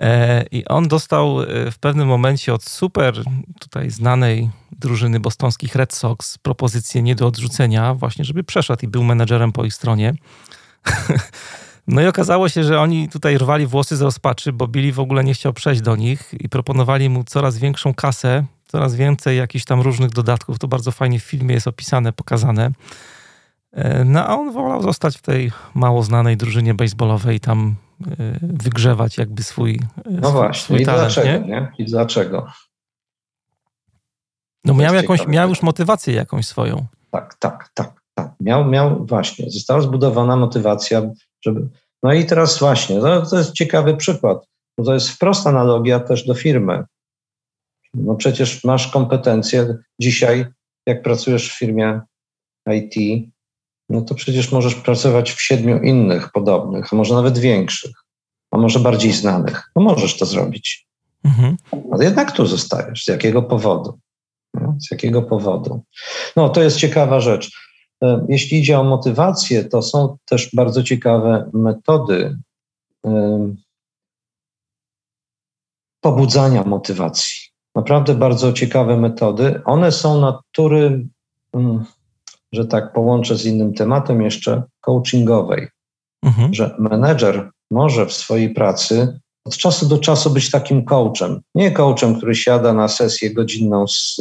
E, I on dostał e, w pewnym momencie od super tutaj znanej drużyny bostonskich Red Sox propozycję nie do odrzucenia, właśnie żeby przeszedł i był menedżerem po ich stronie. No i okazało się, że oni tutaj rwali włosy z rozpaczy, bo Billy w ogóle nie chciał przejść do nich i proponowali mu coraz większą kasę, coraz więcej jakichś tam różnych dodatków. To bardzo fajnie w filmie jest opisane, pokazane. E, no a on wolał zostać w tej mało znanej drużynie baseballowej, tam E, wygrzewać jakby swój No swój, właśnie, swój i talent, dlaczego, nie? nie? I dlaczego? No miał, jakąś, miał już motywację jakąś swoją. Tak, tak, tak, tak. Miał, miał właśnie, została zbudowana motywacja, żeby... No i teraz właśnie, no, to jest ciekawy przykład, bo to jest wprost analogia też do firmy. No przecież masz kompetencje dzisiaj, jak pracujesz w firmie IT, no to przecież możesz pracować w siedmiu innych podobnych, a może nawet większych, a może bardziej znanych. No możesz to zrobić. Mhm. Ale jednak tu zostajesz. Z jakiego powodu? No, z jakiego powodu? No, to jest ciekawa rzecz. E, jeśli idzie o motywację, to są też bardzo ciekawe metody pobudzania motywacji. Naprawdę bardzo ciekawe metody. One są natury, mm, że tak połączę z innym tematem jeszcze, coachingowej. Mhm. Że menedżer może w swojej pracy od czasu do czasu być takim coachem. Nie coachem, który siada na sesję godzinną, z,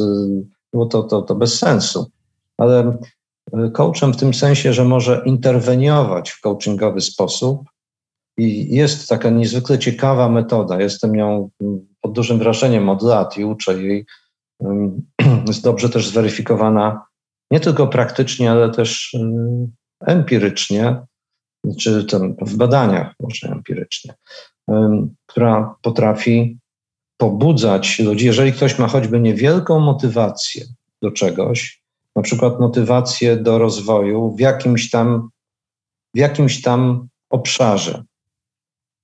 bo to, to, to bez sensu, ale e, coachem w tym sensie, że może interweniować w coachingowy sposób. I jest taka niezwykle ciekawa metoda. Jestem nią pod dużym wrażeniem od lat i uczę jej. Jest dobrze też zweryfikowana nie tylko praktycznie, ale też empirycznie, czy w badaniach może empirycznie która potrafi pobudzać ludzi. Jeżeli ktoś ma choćby niewielką motywację do czegoś, na przykład motywację do rozwoju w jakimś tam, w jakimś tam obszarze,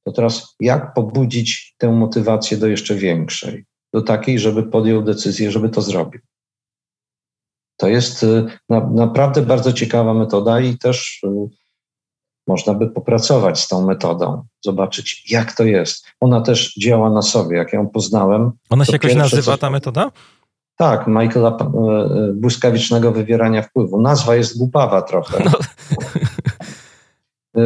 to teraz jak pobudzić tę motywację do jeszcze większej, do takiej, żeby podjął decyzję, żeby to zrobił. To jest y, na, naprawdę bardzo ciekawa metoda i też y, można by popracować z tą metodą, zobaczyć, jak to jest. Ona też działa na sobie, jak ją poznałem. Ona się jakoś nazywa, ta metoda? Tak, Michaela e, e, błyskawicznego wywierania wpływu. Nazwa jest głupawa trochę. No.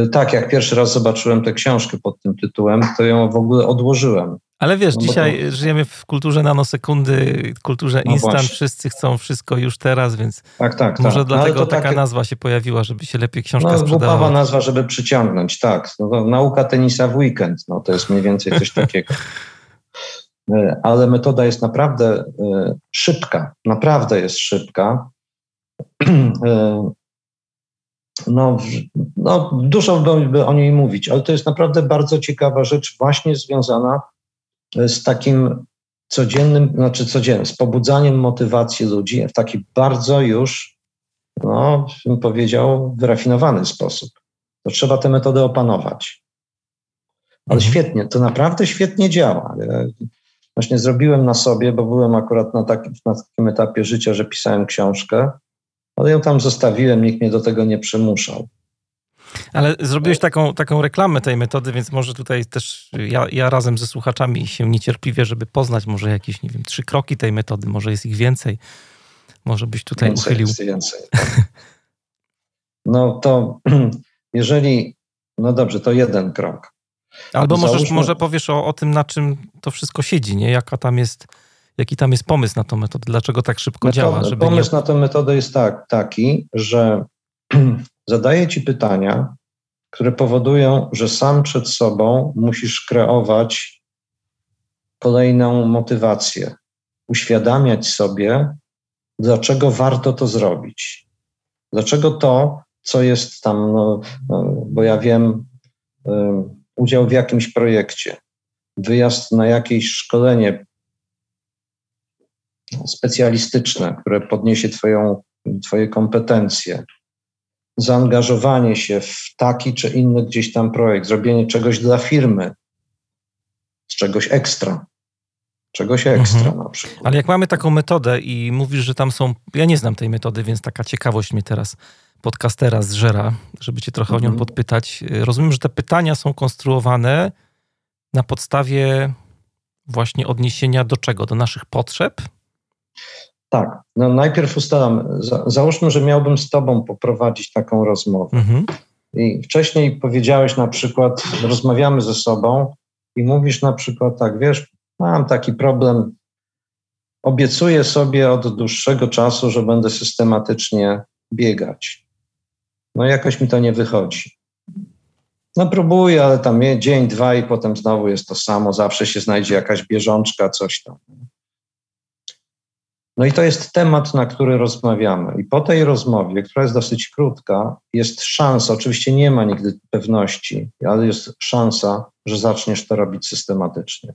E, tak, jak pierwszy raz zobaczyłem tę książkę pod tym tytułem, to ją w ogóle odłożyłem. Ale wiesz, no dzisiaj to... żyjemy w kulturze nanosekundy, kulturze no instant, właśnie. wszyscy chcą wszystko już teraz, więc tak, tak, może tak. dlatego no, taka takie... nazwa się pojawiła, żeby się lepiej książka no, sprzedawała. Głupawa nazwa, żeby przyciągnąć, tak. No, nauka tenisa w weekend, no to jest mniej więcej coś takiego. E, ale metoda jest naprawdę e, szybka, naprawdę jest szybka. E, no, no, dużo by o niej mówić, ale to jest naprawdę bardzo ciekawa rzecz, właśnie związana z takim codziennym, znaczy codziennym, z pobudzaniem motywacji ludzi w taki bardzo już, no, bym powiedział, wyrafinowany sposób. To trzeba tę metodę opanować. Ale mhm. świetnie, to naprawdę świetnie działa. Właśnie zrobiłem na sobie, bo byłem akurat na, taki, na takim etapie życia, że pisałem książkę, ale ją tam zostawiłem, nikt mnie do tego nie przymuszał. Ale zrobiłeś taką, taką reklamę tej metody, więc może tutaj też ja, ja razem ze słuchaczami się niecierpliwie, żeby poznać może jakieś, nie wiem, trzy kroki tej metody, może jest ich więcej. Może byś tutaj więcej, uchylił. Jest więcej. No to jeżeli, no dobrze, to jeden krok. Albo możesz, może powiesz o, o tym, na czym to wszystko siedzi, nie? Jaka tam jest, jaki tam jest pomysł na tą metodę, dlaczego tak szybko Metoda, działa? Żeby pomysł nie... na tę metodę jest tak, taki, że zadaje ci pytania, które powodują, że sam przed sobą musisz kreować kolejną motywację, uświadamiać sobie, dlaczego warto to zrobić. Dlaczego to, co jest tam, no, no, bo ja wiem, y, udział w jakimś projekcie, wyjazd na jakieś szkolenie specjalistyczne, które podniesie twoją, Twoje kompetencje, zaangażowanie się w taki czy inny gdzieś tam projekt, zrobienie czegoś dla firmy, czegoś ekstra. Czegoś ekstra mhm. na przykład. Ale jak mamy taką metodę i mówisz, że tam są. Ja nie znam tej metody, więc taka ciekawość mnie teraz podcastera zżera, żeby cię trochę mhm. o nią mhm. podpytać. Rozumiem, że te pytania są konstruowane na podstawie właśnie odniesienia do czego? Do naszych potrzeb? Tak, no najpierw ustalam, za, załóżmy, że miałbym z Tobą poprowadzić taką rozmowę. Mhm. I wcześniej powiedziałeś na przykład, rozmawiamy ze sobą i mówisz na przykład tak, wiesz, mam taki problem, obiecuję sobie od dłuższego czasu, że będę systematycznie biegać. No jakoś mi to nie wychodzi. No próbuję, ale tam dzień, dwa i potem znowu jest to samo, zawsze się znajdzie jakaś bieżączka, coś tam. No i to jest temat, na który rozmawiamy. I po tej rozmowie, która jest dosyć krótka, jest szansa, oczywiście nie ma nigdy pewności, ale jest szansa, że zaczniesz to robić systematycznie.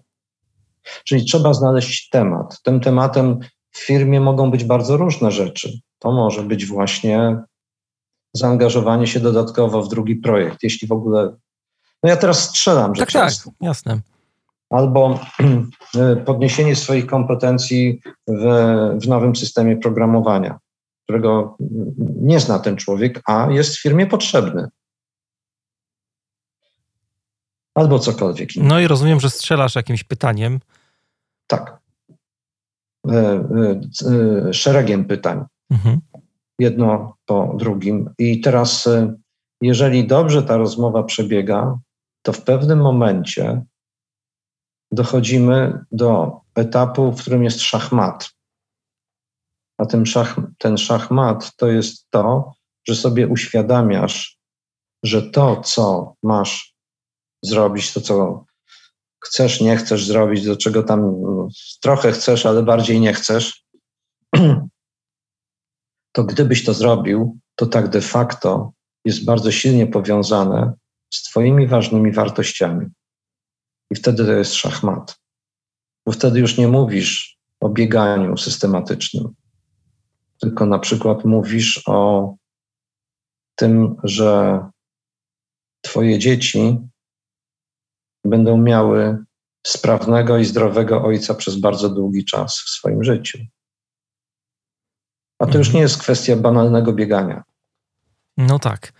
Czyli trzeba znaleźć temat. Tym tematem w firmie mogą być bardzo różne rzeczy. To może być właśnie zaangażowanie się dodatkowo w drugi projekt, jeśli w ogóle. No ja teraz strzelam, że tak, tak często. Tak, jasne. Albo podniesienie swoich kompetencji w, w nowym systemie programowania, którego nie zna ten człowiek, a jest w firmie potrzebny. Albo cokolwiek. Innego. No i rozumiem, że strzelasz jakimś pytaniem. Tak. E, e, e, szeregiem pytań. Mhm. Jedno po drugim. I teraz, jeżeli dobrze ta rozmowa przebiega, to w pewnym momencie dochodzimy do etapu, w którym jest szachmat. A ten, szach, ten szachmat to jest to, że sobie uświadamiasz, że to, co masz zrobić, to, co chcesz, nie chcesz zrobić, do czego tam no, trochę chcesz, ale bardziej nie chcesz, to gdybyś to zrobił, to tak de facto jest bardzo silnie powiązane z Twoimi ważnymi wartościami. I wtedy to jest szachmat. Bo wtedy już nie mówisz o bieganiu systematycznym, tylko na przykład mówisz o tym, że Twoje dzieci będą miały sprawnego i zdrowego ojca przez bardzo długi czas w swoim życiu. A to już mhm. nie jest kwestia banalnego biegania. No tak.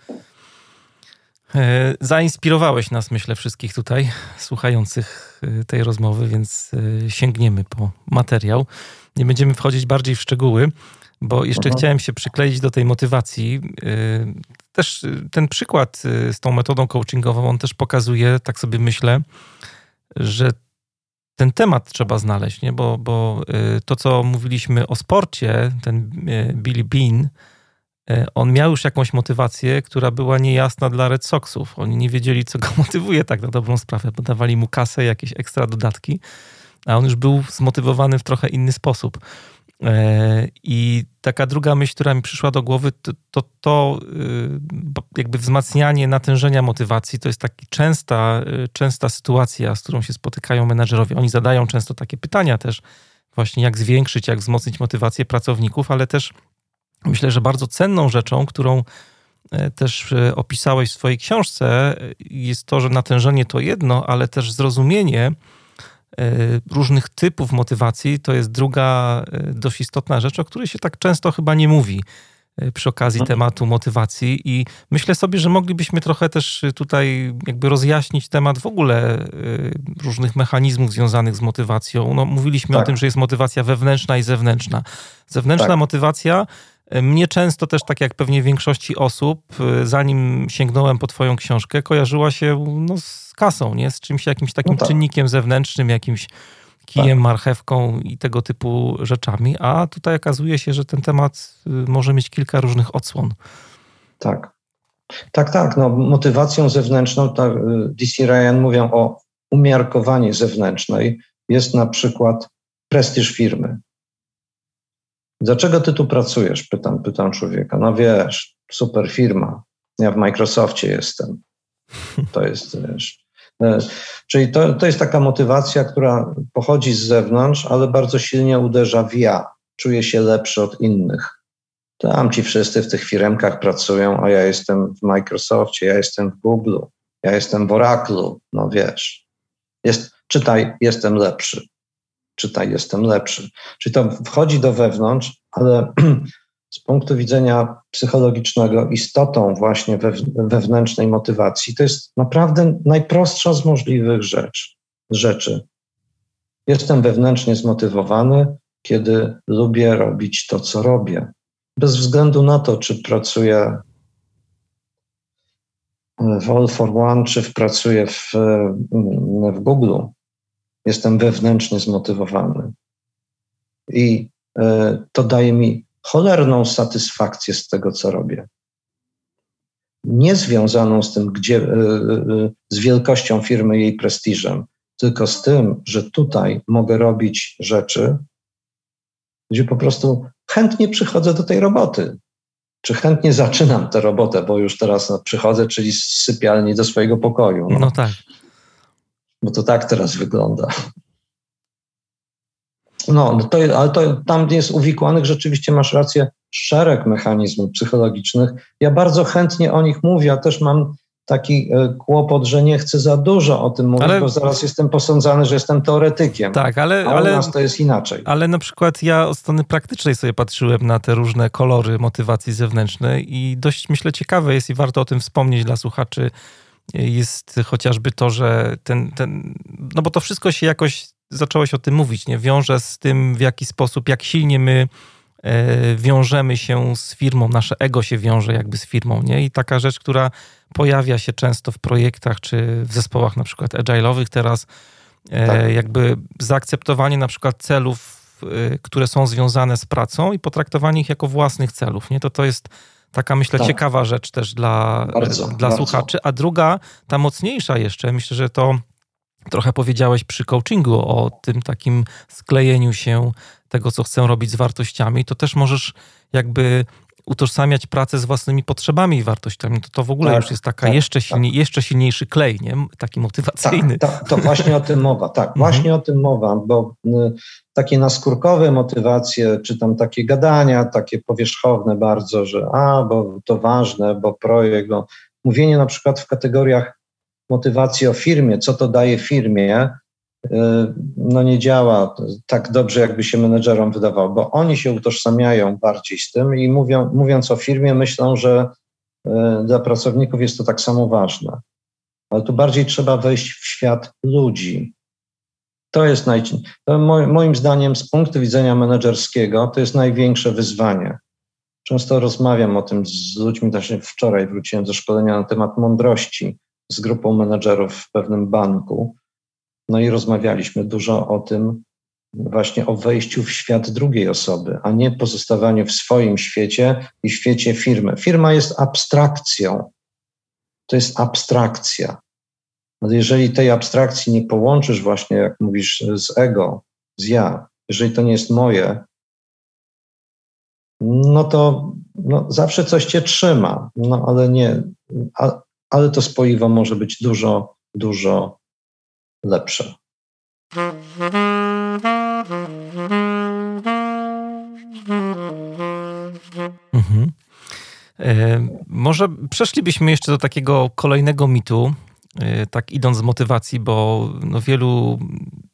E, zainspirowałeś nas, myślę, wszystkich tutaj słuchających e, tej rozmowy, więc e, sięgniemy po materiał. Nie będziemy wchodzić bardziej w szczegóły, bo jeszcze Aha. chciałem się przykleić do tej motywacji. Też ten przykład z tą metodą coachingową, on też pokazuje, tak sobie myślę, że ten temat trzeba znaleźć, nie? Bo, bo to, co mówiliśmy o sporcie, ten Billy Bean, on miał już jakąś motywację, która była niejasna dla Red Soxów. Oni nie wiedzieli, co go motywuje tak na dobrą sprawę, bo dawali mu kasę, jakieś ekstra dodatki, a on już był zmotywowany w trochę inny sposób. E, I taka druga myśl, która mi przyszła do głowy, to, to, to y, jakby wzmacnianie natężenia motywacji to jest taka częsta, y, częsta sytuacja, z którą się spotykają menadżerowie. Oni zadają często takie pytania też, właśnie jak zwiększyć, jak wzmocnić motywację pracowników, ale też Myślę, że bardzo cenną rzeczą, którą e, też e, opisałeś w swojej książce, jest to, że natężenie to jedno, ale też zrozumienie e, różnych typów motywacji to jest druga dość istotna rzecz, o której się tak często chyba nie mówi przy okazji mhm. tematu motywacji i myślę sobie, że moglibyśmy trochę też tutaj jakby rozjaśnić temat w ogóle różnych mechanizmów związanych z motywacją. No, mówiliśmy tak. o tym, że jest motywacja wewnętrzna i zewnętrzna. Zewnętrzna tak. motywacja mnie często też, tak jak pewnie większości osób, y, zanim sięgnąłem po Twoją książkę, kojarzyła się no, z kasą, nie? z czymś jakimś takim no tak. czynnikiem zewnętrznym, jakimś kijem, tak. marchewką i tego typu rzeczami. A tutaj okazuje się, że ten temat y, może mieć kilka różnych odsłon. Tak. Tak, tak. No, motywacją zewnętrzną, tak, DC Ryan mówią o umiarkowanie zewnętrznej, jest na przykład prestiż firmy. Dlaczego ty tu pracujesz? Pytam, pytam człowieka. No wiesz, super firma. Ja w Microsoftie jestem. To jest, wiesz. E, czyli to, to jest taka motywacja, która pochodzi z zewnątrz, ale bardzo silnie uderza w ja. Czuję się lepszy od innych. Tam ci wszyscy w tych firmkach pracują, a ja jestem w Microsoftie, ja jestem w Google, ja jestem w Oracle. No wiesz. Jest, czytaj, jestem lepszy czytaj, jestem lepszy. Czyli to wchodzi do wewnątrz, ale z punktu widzenia psychologicznego istotą właśnie wewnętrznej motywacji to jest naprawdę najprostsza z możliwych rzecz, rzeczy. Jestem wewnętrznie zmotywowany, kiedy lubię robić to, co robię. Bez względu na to, czy pracuję w All for One, czy pracuję w, w Google jestem wewnętrznie zmotywowany. I e, to daje mi cholerną satysfakcję z tego, co robię. Nie związaną z tym, gdzie, e, e, z wielkością firmy, jej prestiżem, tylko z tym, że tutaj mogę robić rzeczy, gdzie po prostu chętnie przychodzę do tej roboty. Czy chętnie zaczynam tę robotę, bo już teraz przychodzę, czyli z sypialni do swojego pokoju. No, no tak. Bo to tak teraz wygląda. No, to, ale to, tam jest uwikłanych, rzeczywiście masz rację, szereg mechanizmów psychologicznych. Ja bardzo chętnie o nich mówię, a też mam taki e, kłopot, że nie chcę za dużo o tym mówić, ale, bo zaraz jestem posądzany, że jestem teoretykiem. Tak, ale, a ale u nas to jest inaczej. Ale na przykład ja od strony praktycznej sobie patrzyłem na te różne kolory motywacji zewnętrznej i dość myślę ciekawe jest i warto o tym wspomnieć dla słuchaczy jest chociażby to, że ten, ten no bo to wszystko się jakoś zacząłeś o tym mówić, nie? Wiąże z tym, w jaki sposób, jak silnie my e, wiążemy się z firmą, nasze ego się wiąże jakby z firmą, nie? I taka rzecz, która pojawia się często w projektach czy w zespołach na przykład agile'owych teraz, e, tak. jakby zaakceptowanie na przykład celów, e, które są związane z pracą i potraktowanie ich jako własnych celów, nie? To to jest taka, myślę, tak. ciekawa rzecz też dla, bardzo, dla bardzo. słuchaczy. A druga, ta mocniejsza jeszcze, myślę, że to trochę powiedziałeś przy coachingu o tym takim sklejeniu się tego, co chcę robić z wartościami, to też możesz jakby utożsamiać pracę z własnymi potrzebami i wartościami, to to w ogóle tak, już jest taka tak, jeszcze, silniej, tak. jeszcze silniejszy klej, nie? taki motywacyjny. Tak, to właśnie o tym mowa, tak, mhm. właśnie o tym mowa, bo y, takie naskórkowe motywacje, czy tam takie gadania, takie powierzchowne bardzo, że a, bo to ważne, bo projekt, bo mówienie na przykład w kategoriach motywacji o firmie, co to daje firmie, no nie działa tak dobrze, jakby się menedżerom wydawało, bo oni się utożsamiają bardziej z tym i mówią, mówiąc o firmie, myślą, że y, dla pracowników jest to tak samo ważne. Ale tu bardziej trzeba wejść w świat ludzi. To jest naj, to moim zdaniem z punktu widzenia menedżerskiego to jest największe wyzwanie. Często rozmawiam o tym z ludźmi, wczoraj wróciłem ze szkolenia na temat mądrości z grupą menedżerów w pewnym banku. No i rozmawialiśmy dużo o tym, właśnie o wejściu w świat drugiej osoby, a nie pozostawaniu w swoim świecie i świecie firmy. Firma jest abstrakcją. To jest abstrakcja. Ale jeżeli tej abstrakcji nie połączysz właśnie, jak mówisz, z ego, z ja, jeżeli to nie jest moje, no to no, zawsze coś cię trzyma, no ale nie, a, ale to spoiwo może być dużo, dużo lepsze. Mhm. E, może przeszlibyśmy jeszcze do takiego kolejnego mitu, e, tak idąc z motywacji, bo no wielu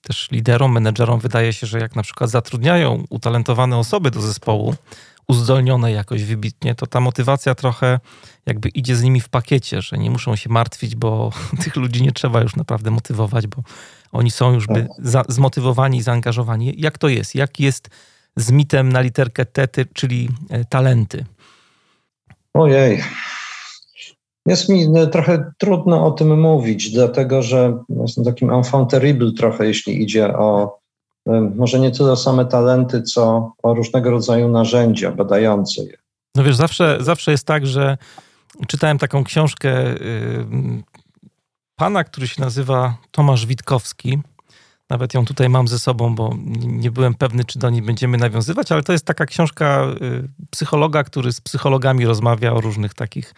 też liderom, menedżerom wydaje się, że jak na przykład zatrudniają utalentowane osoby do zespołu, uzdolnione jakoś wybitnie, to ta motywacja trochę jakby idzie z nimi w pakiecie, że nie muszą się martwić, bo tych ludzi nie trzeba już naprawdę motywować, bo oni są już by za, zmotywowani i zaangażowani. Jak to jest? Jak jest z mitem na literkę T, czyli e, talenty? Ojej. Jest mi e, trochę trudno o tym mówić, dlatego że jestem takim enfant terrible trochę, jeśli idzie o może nie tyle same talenty, co o różnego rodzaju narzędzia badające je. No wiesz, zawsze, zawsze jest tak, że czytałem taką książkę pana, który się nazywa Tomasz Witkowski. Nawet ją tutaj mam ze sobą, bo nie byłem pewny, czy do niej będziemy nawiązywać, ale to jest taka książka y, psychologa, który z psychologami rozmawia o różnych takich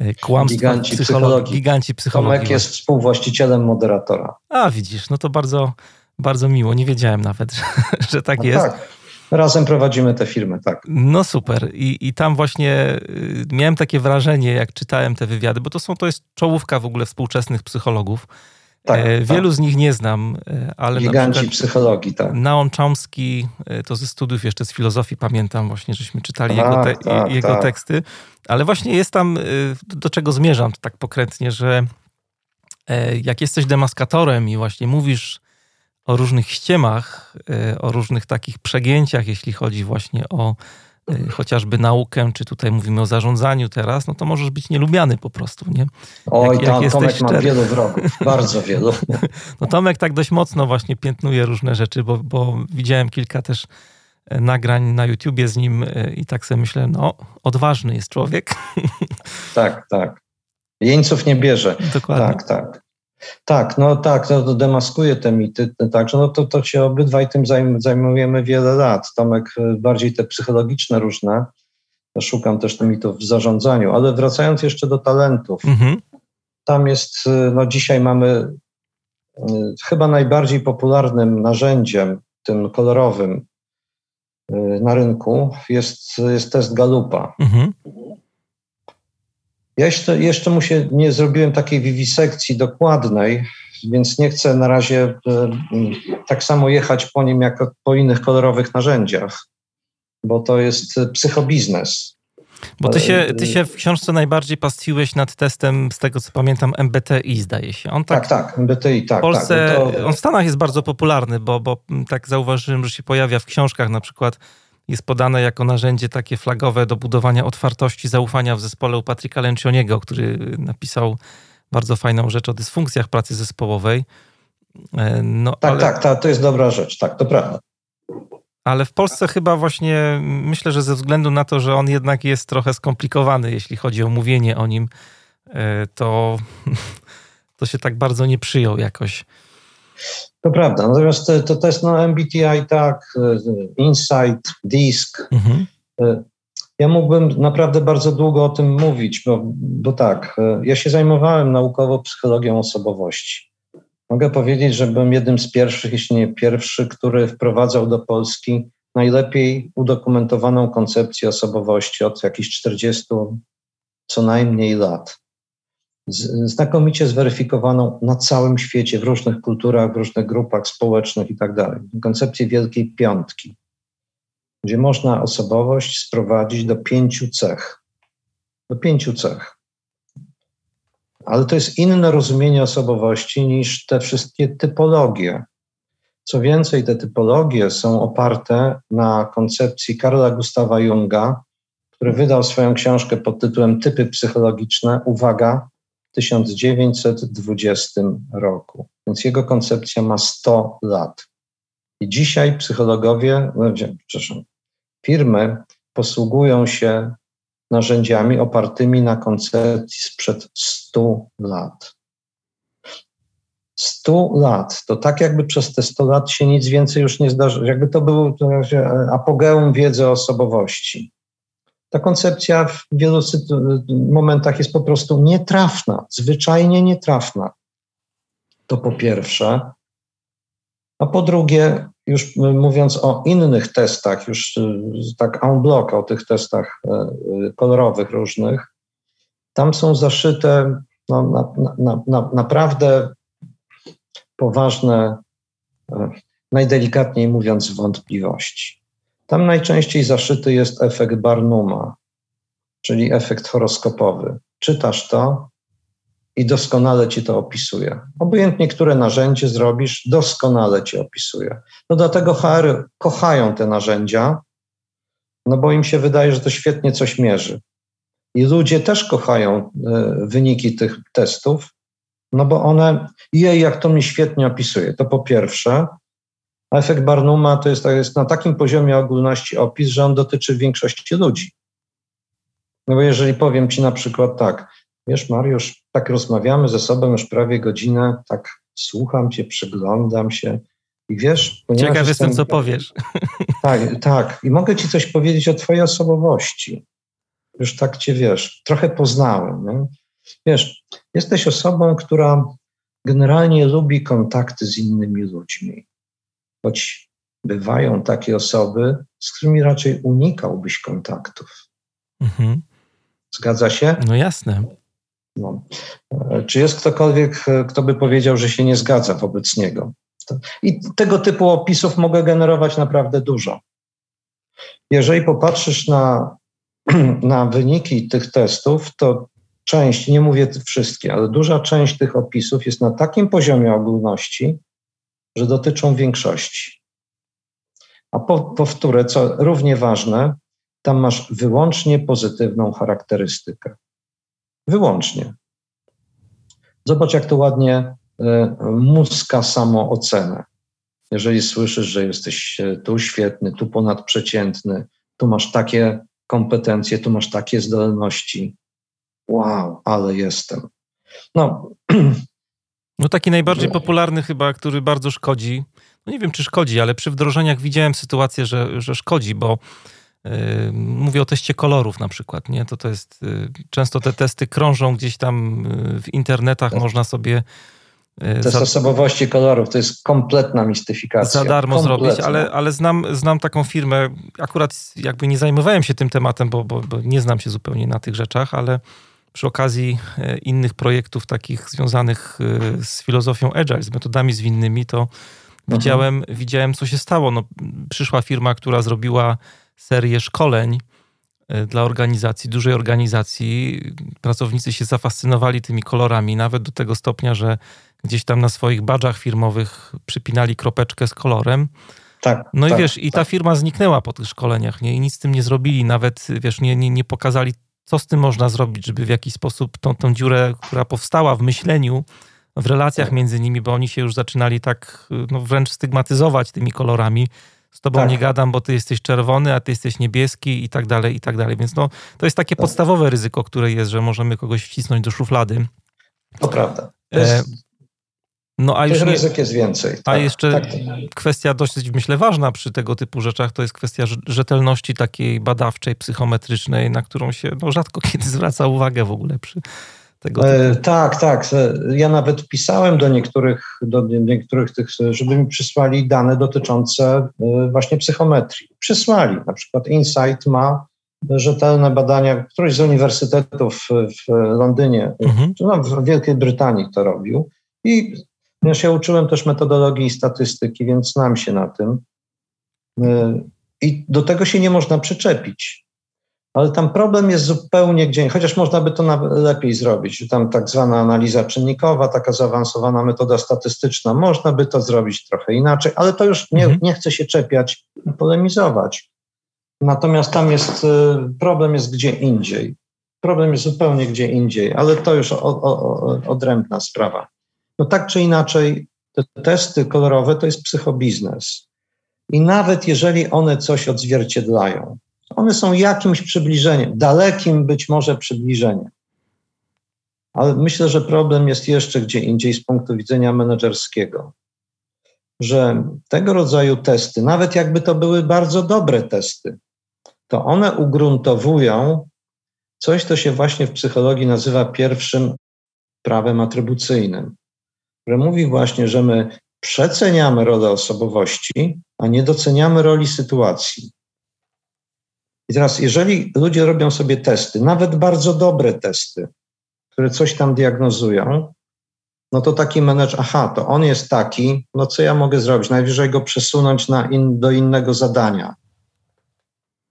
y, kłamstwach. Giganci psychologii. Giganci psychologii. Tomek jest współwłaścicielem moderatora. A widzisz, no to bardzo, bardzo miło. Nie wiedziałem nawet, że, że tak no jest. Tak. Razem prowadzimy tę firmę, tak. No super. I, I tam właśnie y, miałem takie wrażenie, jak czytałem te wywiady, bo to są to jest czołówka w ogóle współczesnych psychologów. Tak, e, tak. Wielu tak. z nich nie znam, e, ale Giganci psychologii, tak. Naon Chomsky, e, to ze studiów jeszcze z filozofii pamiętam właśnie, żeśmy czytali tak, jego, te, tak, jego tak. teksty, ale właśnie jest tam, do czego zmierzam tak pokrętnie, że jak jesteś demaskatorem i właśnie mówisz o różnych ściemach, e, o różnych takich przegięciach, jeśli chodzi właśnie o e, chociażby naukę, czy tutaj mówimy o zarządzaniu teraz, no to możesz być nielubiany po prostu, nie? Oj, jak, jak Tomek szczery. ma wielu wrogów, bardzo wielu. No Tomek tak dość mocno właśnie piętnuje różne rzeczy, bo, bo widziałem kilka też e, nagrań na YouTubie z nim i tak sobie myślę, no odważny jest człowiek. Tak, tak. Jeńców nie bierze. Dokładnie. Tak, tak. Tak, no tak, no to demaskuje te mity, także no to, to się obydwaj tym zajmujemy wiele lat. Tomek y, bardziej te psychologiczne różne, ja szukam też tych mitów w zarządzaniu, ale wracając jeszcze do talentów, mhm. tam jest, y, no dzisiaj mamy y, chyba najbardziej popularnym narzędziem tym kolorowym na rynku jest, jest test Galupa. Mhm. Ja jeszcze, jeszcze mu się nie zrobiłem takiej wiwisekcji dokładnej, więc nie chcę na razie y, tak samo jechać po nim jak po innych kolorowych narzędziach, bo to jest psychobiznes. Bo ty się, ty się w książce najbardziej pastwiłeś nad testem, z tego co pamiętam, MBTI zdaje się. On tak, tak, tak MBTI, tak. W Polsce, tak, to... on w Stanach jest bardzo popularny, bo, bo tak zauważyłem, że się pojawia w książkach na przykład jest podane jako narzędzie takie flagowe do budowania otwartości, zaufania w zespole u Patryka Lencioniego, który napisał bardzo fajną rzecz o dysfunkcjach pracy zespołowej. E, no, tak, ale... tak, tak, to jest dobra rzecz, tak, to prawda. Ale w Polsce chyba właśnie myślę, że ze względu na to, że on jednak jest trochę skomplikowany, jeśli chodzi o mówienie o nim, e, to, to się tak bardzo nie przyjął jakoś. To prawda. Natomiast to test no, MBTI tak, e, Insight, DISC. Mhm. E, ja mógłbym naprawdę bardzo długo o tym mówić, bo, bo tak, ja się zajmowałem naukowo psychologią osobowości. Mogę powiedzieć, że byłem jednym z pierwszych, jeśli nie pierwszy, który wprowadzał do Polski najlepiej udokumentowaną koncepcję osobowości od jakichś 40 co najmniej lat. Znakomicie zweryfikowaną na całym świecie, w różnych kulturach, w różnych grupach społecznych i tak. Koncepcję Wielkiej Piątki, gdzie można osobowość sprowadzić do pięciu cech. Do pięciu cech. Ale to jest inne rozumienie osobowości niż te wszystkie typologie. Co więcej, te typologie są oparte na koncepcji Karla Gustawa Junga, który wydał swoją książkę pod tytułem Typy psychologiczne. Uwaga, 1920 roku. Więc jego koncepcja ma 100 lat. I dzisiaj psychologowie, no, przepraszam, firmy posługują się narzędziami opartymi na koncepcji sprzed 100 lat. 100 lat, to tak jakby przez te 100 lat się nic więcej już nie zdarzyło, jakby to był apogeum wiedzy o osobowości. Ta koncepcja w wielu momentach jest po prostu nietrafna, zwyczajnie nietrafna. To po pierwsze. A po drugie, już mówiąc o innych testach, już y, tak en bloc, o tych testach y, y, kolorowych różnych, tam są zaszyte no, na, na, na, naprawdę poważne, najdelikatniej mówiąc, wątpliwości. Tam najczęściej zaszyty jest efekt Barnuma, czyli efekt horoskopowy. Czytasz to i doskonale ci to opisuje. Obojętnie, które narzędzie zrobisz, doskonale ci opisuje. No dlatego HR kochają te narzędzia, no bo im się wydaje, że to świetnie coś mierzy. I ludzie też kochają y, wyniki tych testów, no bo one, jej, jak to mi świetnie opisuje. To po pierwsze. Efekt Barnuma to jest, to jest na takim poziomie ogólności opis, że on dotyczy większości ludzi. No bo jeżeli powiem ci na przykład tak, Wiesz, Mariusz, tak rozmawiamy ze sobą już prawie godzinę, tak słucham cię, przyglądam się i wiesz... Ciekaw jestem, co powiesz. Tak, tak. I mogę ci coś powiedzieć o twojej osobowości. Już tak cię, wiesz, trochę poznałem. Nie? Wiesz, jesteś osobą, która generalnie lubi kontakty z innymi ludźmi. Choć bywają takie osoby, z którymi raczej unikałbyś kontaktów. Mhm. Zgadza się? No jasne. No. Czy jest ktokolwiek, kto by powiedział, że się nie zgadza wobec niego? I tego typu opisów mogę generować naprawdę dużo. Jeżeli popatrzysz na, na wyniki tych testów, to część, nie mówię wszystkie, ale duża część tych opisów jest na takim poziomie ogólności, że dotyczą większości. A po, powtórę, co równie ważne, tam masz wyłącznie pozytywną charakterystykę. Wyłącznie. Zobacz, jak to ładnie e, muska samoocenę. Jeżeli słyszysz, że jesteś e, tu świetny, tu ponadprzeciętny, tu masz takie kompetencje, tu masz takie zdolności. Wow, ale jestem. No, no taki najbardziej popularny chyba, który bardzo szkodzi. No nie wiem, czy szkodzi, ale przy wdrożeniach widziałem sytuację, że, że szkodzi, bo Mówię o teście kolorów na przykład, nie? To to jest, y, często te testy krążą gdzieś tam y, w internetach, tak. można sobie E, Te za, osobowości kolorów to jest kompletna mistyfikacja. Za darmo kompletna. zrobić, ale, ale znam, znam taką firmę, akurat jakby nie zajmowałem się tym tematem, bo, bo, bo nie znam się zupełnie na tych rzeczach, ale przy okazji e, innych projektów takich związanych e, z filozofią Agile, z metodami zwinnymi, to mhm. widziałem, widziałem, co się stało. No, przyszła firma, która zrobiła serię szkoleń dla organizacji, dużej organizacji. Pracownicy się zafascynowali tymi kolorami, nawet do tego stopnia, że gdzieś tam na swoich badżach firmowych przypinali kropeczkę z kolorem. Tak, no tak, i wiesz, i ta tak. firma zniknęła po tych szkoleniach, nie? I nic z tym nie zrobili, nawet wiesz, nie, nie, nie pokazali, co z tym można zrobić, żeby w jakiś sposób tą, tą dziurę, która powstała w myśleniu, w relacjach tak. między nimi, bo oni się już zaczynali tak no, wręcz stygmatyzować tymi kolorami. Z tobą tak. nie gadam, bo ty jesteś czerwony, a ty jesteś niebieski i tak dalej, i tak dalej. Więc no, to jest takie tak. podstawowe ryzyko, które jest, że możemy kogoś wcisnąć do szuflady. To prawda. To jest... no, a już Tych ryzyk jest więcej. A tak, jeszcze tak, kwestia dość, myślę, ważna przy tego typu rzeczach, to jest kwestia rzetelności takiej badawczej, psychometrycznej, na którą się no, rzadko kiedy zwraca uwagę w ogóle przy tego e, typu. E, tak, tak. Ja nawet pisałem do niektórych, do niektórych tych, żeby mi przysłali dane dotyczące e, właśnie psychometrii. Przysłali. Na przykład Insight ma rzetelne badania, któryś z uniwersytetów w Londynie, mhm. czy no, w Wielkiej Brytanii to robił. I Ponieważ ja uczyłem też metodologii i statystyki, więc znam się na tym. Y, I do tego się nie można przyczepić. Ale tam problem jest zupełnie gdzie, chociaż można by to lepiej zrobić. Tam tak zwana analiza czynnikowa, taka zaawansowana metoda statystyczna, można by to zrobić trochę inaczej, ale to już nie, mhm. nie chcę się czepiać i polemizować. Natomiast tam jest, y, problem jest gdzie indziej. Problem jest zupełnie gdzie indziej, ale to już o, o, odrębna sprawa. No tak czy inaczej, te testy kolorowe to jest psychobiznes. I nawet jeżeli one coś odzwierciedlają, one są jakimś przybliżeniem, dalekim być może przybliżeniem. Ale myślę, że problem jest jeszcze gdzie indziej z punktu widzenia menedżerskiego. Że tego rodzaju testy, nawet jakby to były bardzo dobre testy, to one ugruntowują coś, co się właśnie w psychologii nazywa pierwszym prawem atrybucyjnym które mówi właśnie, że my przeceniamy rolę osobowości, a nie doceniamy roli sytuacji. I teraz, jeżeli ludzie robią sobie testy, nawet bardzo dobre testy, które coś tam diagnozują, no to taki menedżer, aha, to on jest taki, no co ja mogę zrobić? Najwyżej go przesunąć na in, do innego zadania.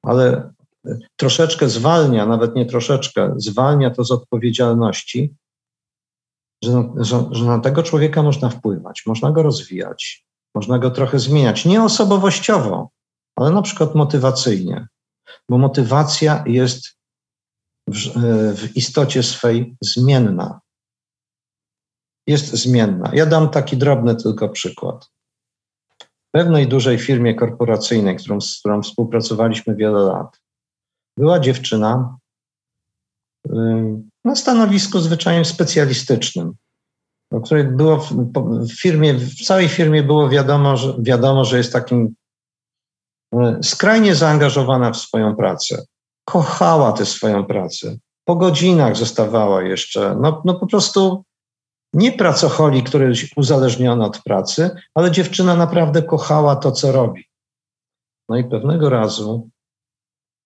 Ale troszeczkę zwalnia, nawet nie troszeczkę, zwalnia to z odpowiedzialności, że, że, że na tego człowieka można wpływać, można go rozwijać, można go trochę zmieniać. Nie osobowościowo, ale na przykład motywacyjnie, bo motywacja jest w, w istocie swej zmienna. Jest zmienna. Ja dam taki drobny tylko przykład. W pewnej dużej firmie korporacyjnej, którą, z którą współpracowaliśmy wiele lat, była dziewczyna, na stanowisku zwyczajnie specjalistycznym, o której było w, firmie, w całej firmie było wiadomo, że, wiadomo, że jest takim e, skrajnie zaangażowana w swoją pracę. Kochała tę swoją pracę. Po godzinach zostawała jeszcze, no, no po prostu nie pracocholi, który uzależniony od pracy, ale dziewczyna naprawdę kochała to, co robi. No i pewnego razu,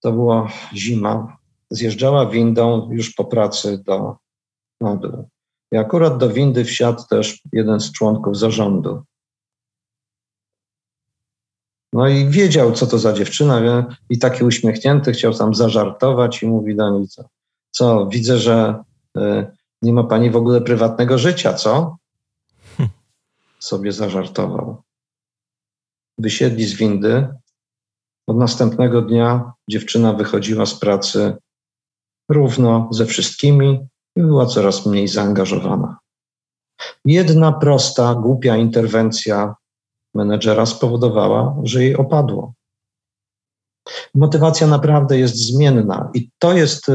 to była zima, zjeżdżała windą już po pracy do, na dół. I akurat do windy wsiadł też jeden z członków zarządu. No i wiedział, co to za dziewczyna, i taki uśmiechnięty chciał tam zażartować i mówi do niej, co, co widzę, że y, nie ma pani w ogóle prywatnego życia, co? Hm. Sobie zażartował. Wysiedli z windy. Od następnego dnia dziewczyna wychodziła z pracy równo ze wszystkimi i była coraz mniej zaangażowana. Jedna prosta, głupia interwencja menedżera spowodowała, że jej opadło. Motywacja naprawdę jest zmienna i to jest,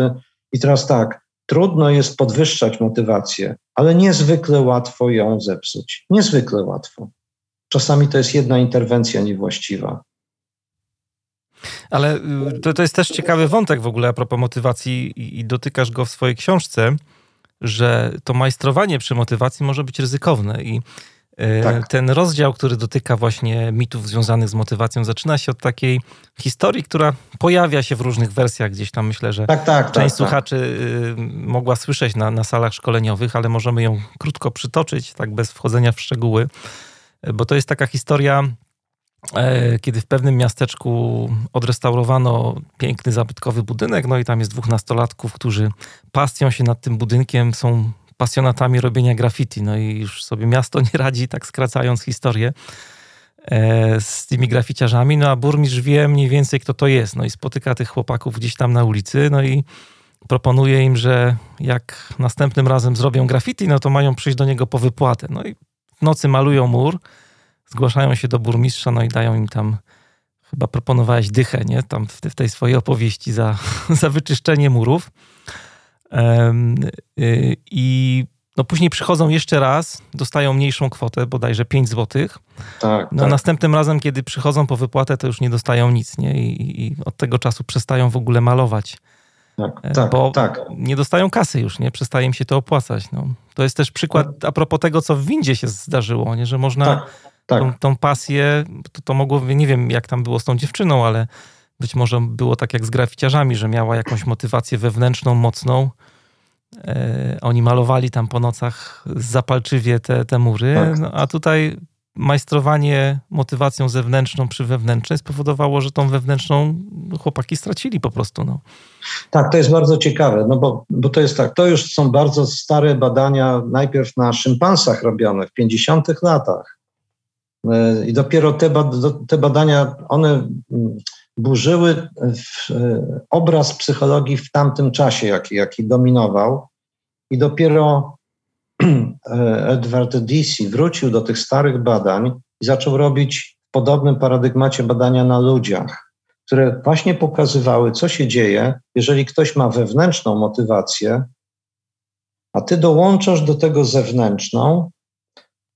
i teraz tak, trudno jest podwyższać motywację, ale niezwykle łatwo ją zepsuć. Niezwykle łatwo. Czasami to jest jedna interwencja niewłaściwa. Ale y, to, to jest też ciekawy wątek w ogóle a propos motywacji i, i dotykasz go w swojej książce, że to majstrowanie przy motywacji może być ryzykowne i e, tak. Ten rozdział, który dotyka właśnie mitów związanych z motywacją, zaczyna się od takiej historii, która pojawia się w różnych wersjach. Gdzieś tam myślę, że tak, tak, część tak, tak. słuchaczy y, mogła słyszeć na, na salach szkoleniowych, ale możemy ją krótko przytoczyć, tak bez wchodzenia w szczegóły, bo to jest taka historia kiedy w pewnym miasteczku odrestaurowano piękny, zabytkowy budynek, no i tam jest dwóch nastolatków, którzy pasją się nad tym budynkiem, są pasjonatami robienia graffiti, no i już sobie miasto nie radzi, tak skracając historię e, z tymi graficiarzami, no a burmistrz wie mniej więcej kto to jest, no i spotyka tych chłopaków gdzieś tam na ulicy, no i proponuje im, że jak następnym razem zrobią graffiti, no to mają przyjść do niego po wypłatę, no i w nocy malują mur, zgłaszają się do burmistrza, no i dają im tam, chyba proponowałeś dychę, nie? Tam w, w tej swojej opowieści za, za wyczyszczenie murów. Y, I no później przychodzą jeszcze raz, dostają mniejszą kwotę, bodajże 5 zł. Tak, no tak. następnym razem, kiedy przychodzą po wypłatę, to już nie dostają nic, nie? I, i od tego czasu przestają w ogóle malować. Tak, e, tak, bo tak. nie dostają kasy już, nie? Przestaje im się to opłacać. No. To jest też przykład a propos tego, co w windzie się zdarzyło, nie? Że można tak tak. tą, tą pasję, to, to mogło, nie wiem jak tam było z tą dziewczyną, ale być może było tak jak z graficiarzami, że miała jakąś motywację wewnętrzną, mocną. E, oni malowali tam po nocach zapalczywie te, te mury, tak. no, a tutaj majstrowanie motywacją zewnętrzną przy wewnętrznej spowodowało, że tą wewnętrzną chłopaki stracili po prostu. No. Tak, to jest bardzo ciekawe, no bo, bo to jest tak, to już są bardzo stare badania, najpierw na szympansach robione w 50 latach. E, I dopiero te, te badania, one mm, burzyły e, obraz psychologii w tamtym czasie, jaki, jaki dominował. I dopiero e, Edward Deci wrócił do tych starych badań i zaczął robić w podobnym paradygmacie badania na ludziach, które właśnie pokazywały, co się dzieje, jeżeli ktoś ma wewnętrzną motywację, a ty dołączasz do tego zewnętrzną,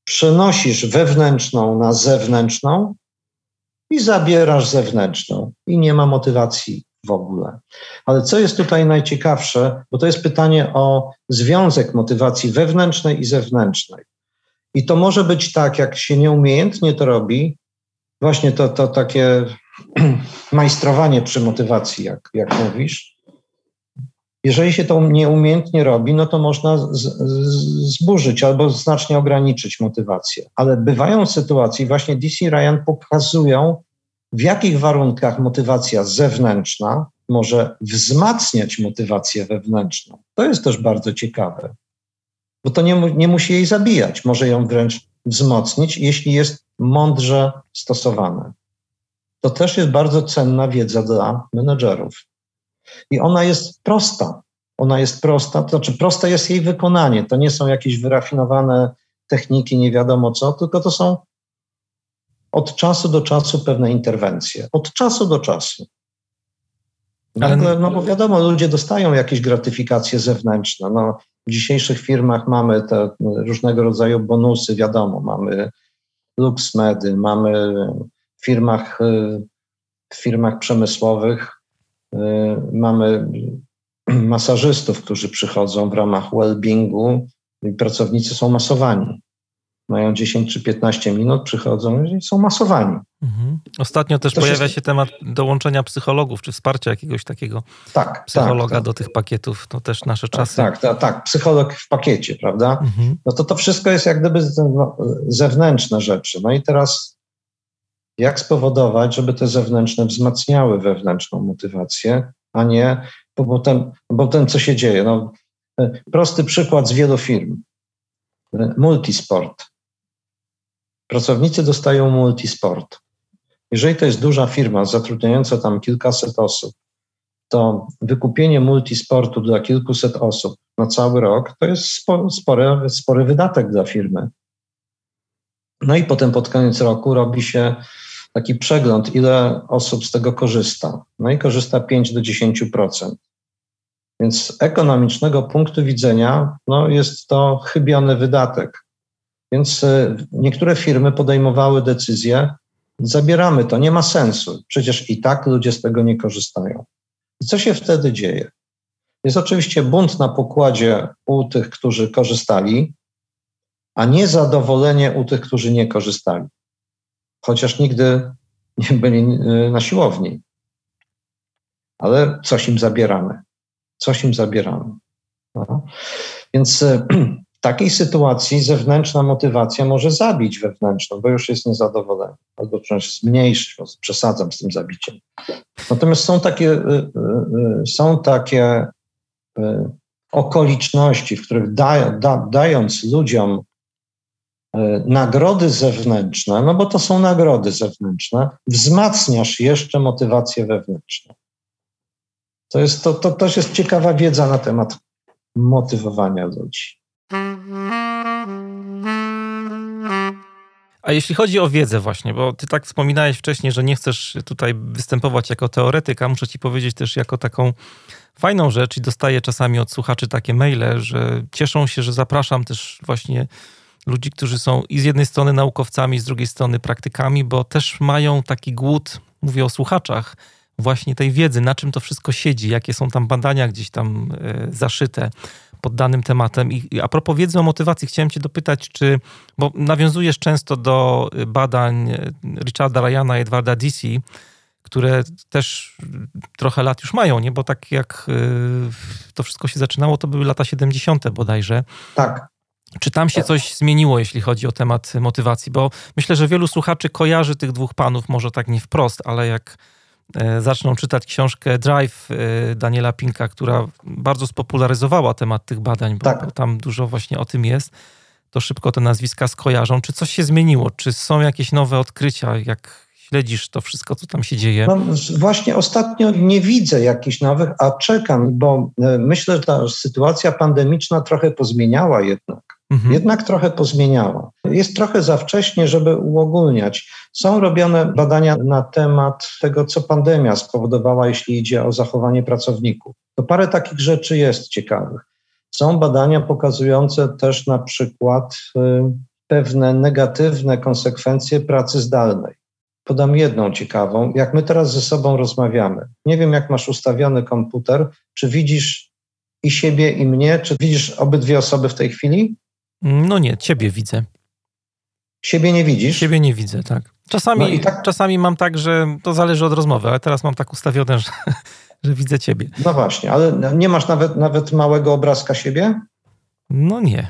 przenosisz wewnętrzną na zewnętrzną i zabierasz zewnętrzną i nie ma motywacji w ogóle. Ale co jest tutaj najciekawsze, bo to jest pytanie o związek motywacji wewnętrznej i zewnętrznej. I to może być tak, jak się nieumiejętnie to robi, właśnie to, to takie majstrowanie przy motywacji, jak, jak mówisz, jeżeli się to nieumiejętnie robi, no to można z, z, zburzyć albo znacznie ograniczyć motywację. Ale bywają sytuacje, właśnie DC Ryan pokazują, w jakich warunkach motywacja zewnętrzna może wzmacniać motywację wewnętrzną. To jest też bardzo ciekawe, bo to nie, nie musi jej zabijać, może ją wręcz wzmocnić, jeśli jest mądrze stosowane. To też jest bardzo cenna wiedza dla menedżerów. I ona jest prosta. Ona jest prosta, to znaczy proste jest jej wykonanie. To nie są jakieś wyrafinowane techniki, nie wiadomo co, tylko to są od czasu do czasu pewne interwencje. Od czasu do czasu. Nagle, no bo wiadomo, ludzie dostają jakieś gratyfikacje zewnętrzne. No, w dzisiejszych firmach mamy te różnego rodzaju bonusy, wiadomo, mamy LuxMedy, mamy w firmach, w firmach przemysłowych Y, mamy masażystów, którzy przychodzą w ramach well-beingu i pracownicy są masowani. Mają 10 czy 15 minut, przychodzą i są masowani. Mhm. Ostatnio też to pojawia się... się temat dołączenia psychologów, czy wsparcia jakiegoś takiego tak, psychologa tak, do tak. tych pakietów. To też nasze tak, czasy. Tak, tak, tak, psycholog w pakiecie, prawda? Mhm. No to to wszystko jest jak gdyby zewnętrzne rzeczy. No i teraz jak spowodować, żeby te zewnętrzne wzmacniały wewnętrzną motywację, a nie, bo potem, bo potem co się dzieje? No, e, prosty przykład z wielu firm. E, multisport. Pracownicy dostają multisport. Jeżeli to jest duża firma zatrudniająca tam kilkaset osób, to wykupienie multisportu dla kilkuset osób na cały rok to jest spory, spory wydatek dla firmy. No i potem pod koniec roku robi się taki przegląd, ile osób z tego korzysta. No i korzysta 5 do 10%. Więc z ekonomicznego punktu widzenia no jest to chybiony wydatek. Więc y, niektóre firmy podejmowały decyzję, zabieramy to, nie ma sensu. Przecież i tak ludzie z tego nie korzystają. I co się wtedy dzieje? Jest oczywiście bunt na pokładzie u tych, którzy korzystali, a niezadowolenie u tych, którzy nie korzystali. Chociaż nigdy nie byli y, na siłowni. Ale coś im zabieramy. Coś im zabieramy. No. Więc w takiej sytuacji zewnętrzna motywacja może zabić wewnętrzną, bo już jest niezadowolenie, albo przecież zmniejszyć, przesadzam z tym zabiciem. Natomiast są takie, y, są takie okoliczności, w których da, da, dając ludziom E, nagrody zewnętrzne, no bo to są nagrody zewnętrzne, wzmacniasz jeszcze motywację wewnętrzną. To, jest, to, to też jest ciekawa wiedza na temat motywowania ludzi. A jeśli chodzi o wiedzę właśnie, bo ty tak wspominałeś wcześniej, że nie chcesz tutaj występować jako teoretyka, muszę ci powiedzieć też jako taką fajną rzecz i dostaję czasami od słuchaczy takie maile, że cieszą się, że zapraszam też właśnie ludzi, którzy są i z jednej strony naukowcami, z drugiej strony praktykami, bo też mają taki głód, mówię o słuchaczach, właśnie tej wiedzy, na czym to wszystko siedzi, jakie są tam badania gdzieś tam e, zaszyte pod danym tematem. I a propos wiedzy o motywacji, chciałem Cię dopytać, czy, bo nawiązujesz często do badań Richarda Ryana i Edwarda Disi, które też trochę lat już mają, nie? Bo tak jak e, to wszystko się zaczynało, to były lata 70. bodajże. Tak. Czy tam się coś zmieniło, jeśli chodzi o temat motywacji? Bo myślę, że wielu słuchaczy kojarzy tych dwóch panów, może tak nie wprost, ale jak e, zaczną czytać książkę Drive e, Daniela Pinka, która bardzo spopularyzowała temat tych badań, bo, tak. bo tam dużo właśnie o tym jest, to szybko te nazwiska skojarzą. Czy coś się zmieniło? Czy są jakieś nowe odkrycia? Jak śledzisz to wszystko, co tam się dzieje? No, właśnie ostatnio nie widzę jakichś nowych, a czekam, bo e, myślę, że ta sytuacja pandemiczna trochę pozmieniała jednak Mhm. Jednak trochę pozmieniała. Jest trochę za wcześnie, żeby uogólniać. Są robione badania na temat tego, co pandemia spowodowała, jeśli idzie o zachowanie pracowników. To parę takich rzeczy jest ciekawych. Są badania pokazujące też na przykład y, pewne negatywne konsekwencje pracy zdalnej. Podam jedną ciekawą. Jak my teraz ze sobą rozmawiamy, nie wiem, jak masz ustawiony komputer, czy widzisz i siebie, i mnie, czy widzisz obydwie osoby w tej chwili? No nie, ciebie widzę. Siebie nie widzisz? Siebie nie widzę, tak. Czasami, no tak... czasami mam tak, że to zależy od rozmowy, ale teraz mam tak ustawione, że, że widzę ciebie. No właśnie, ale nie masz nawet, nawet małego obrazka siebie? No nie.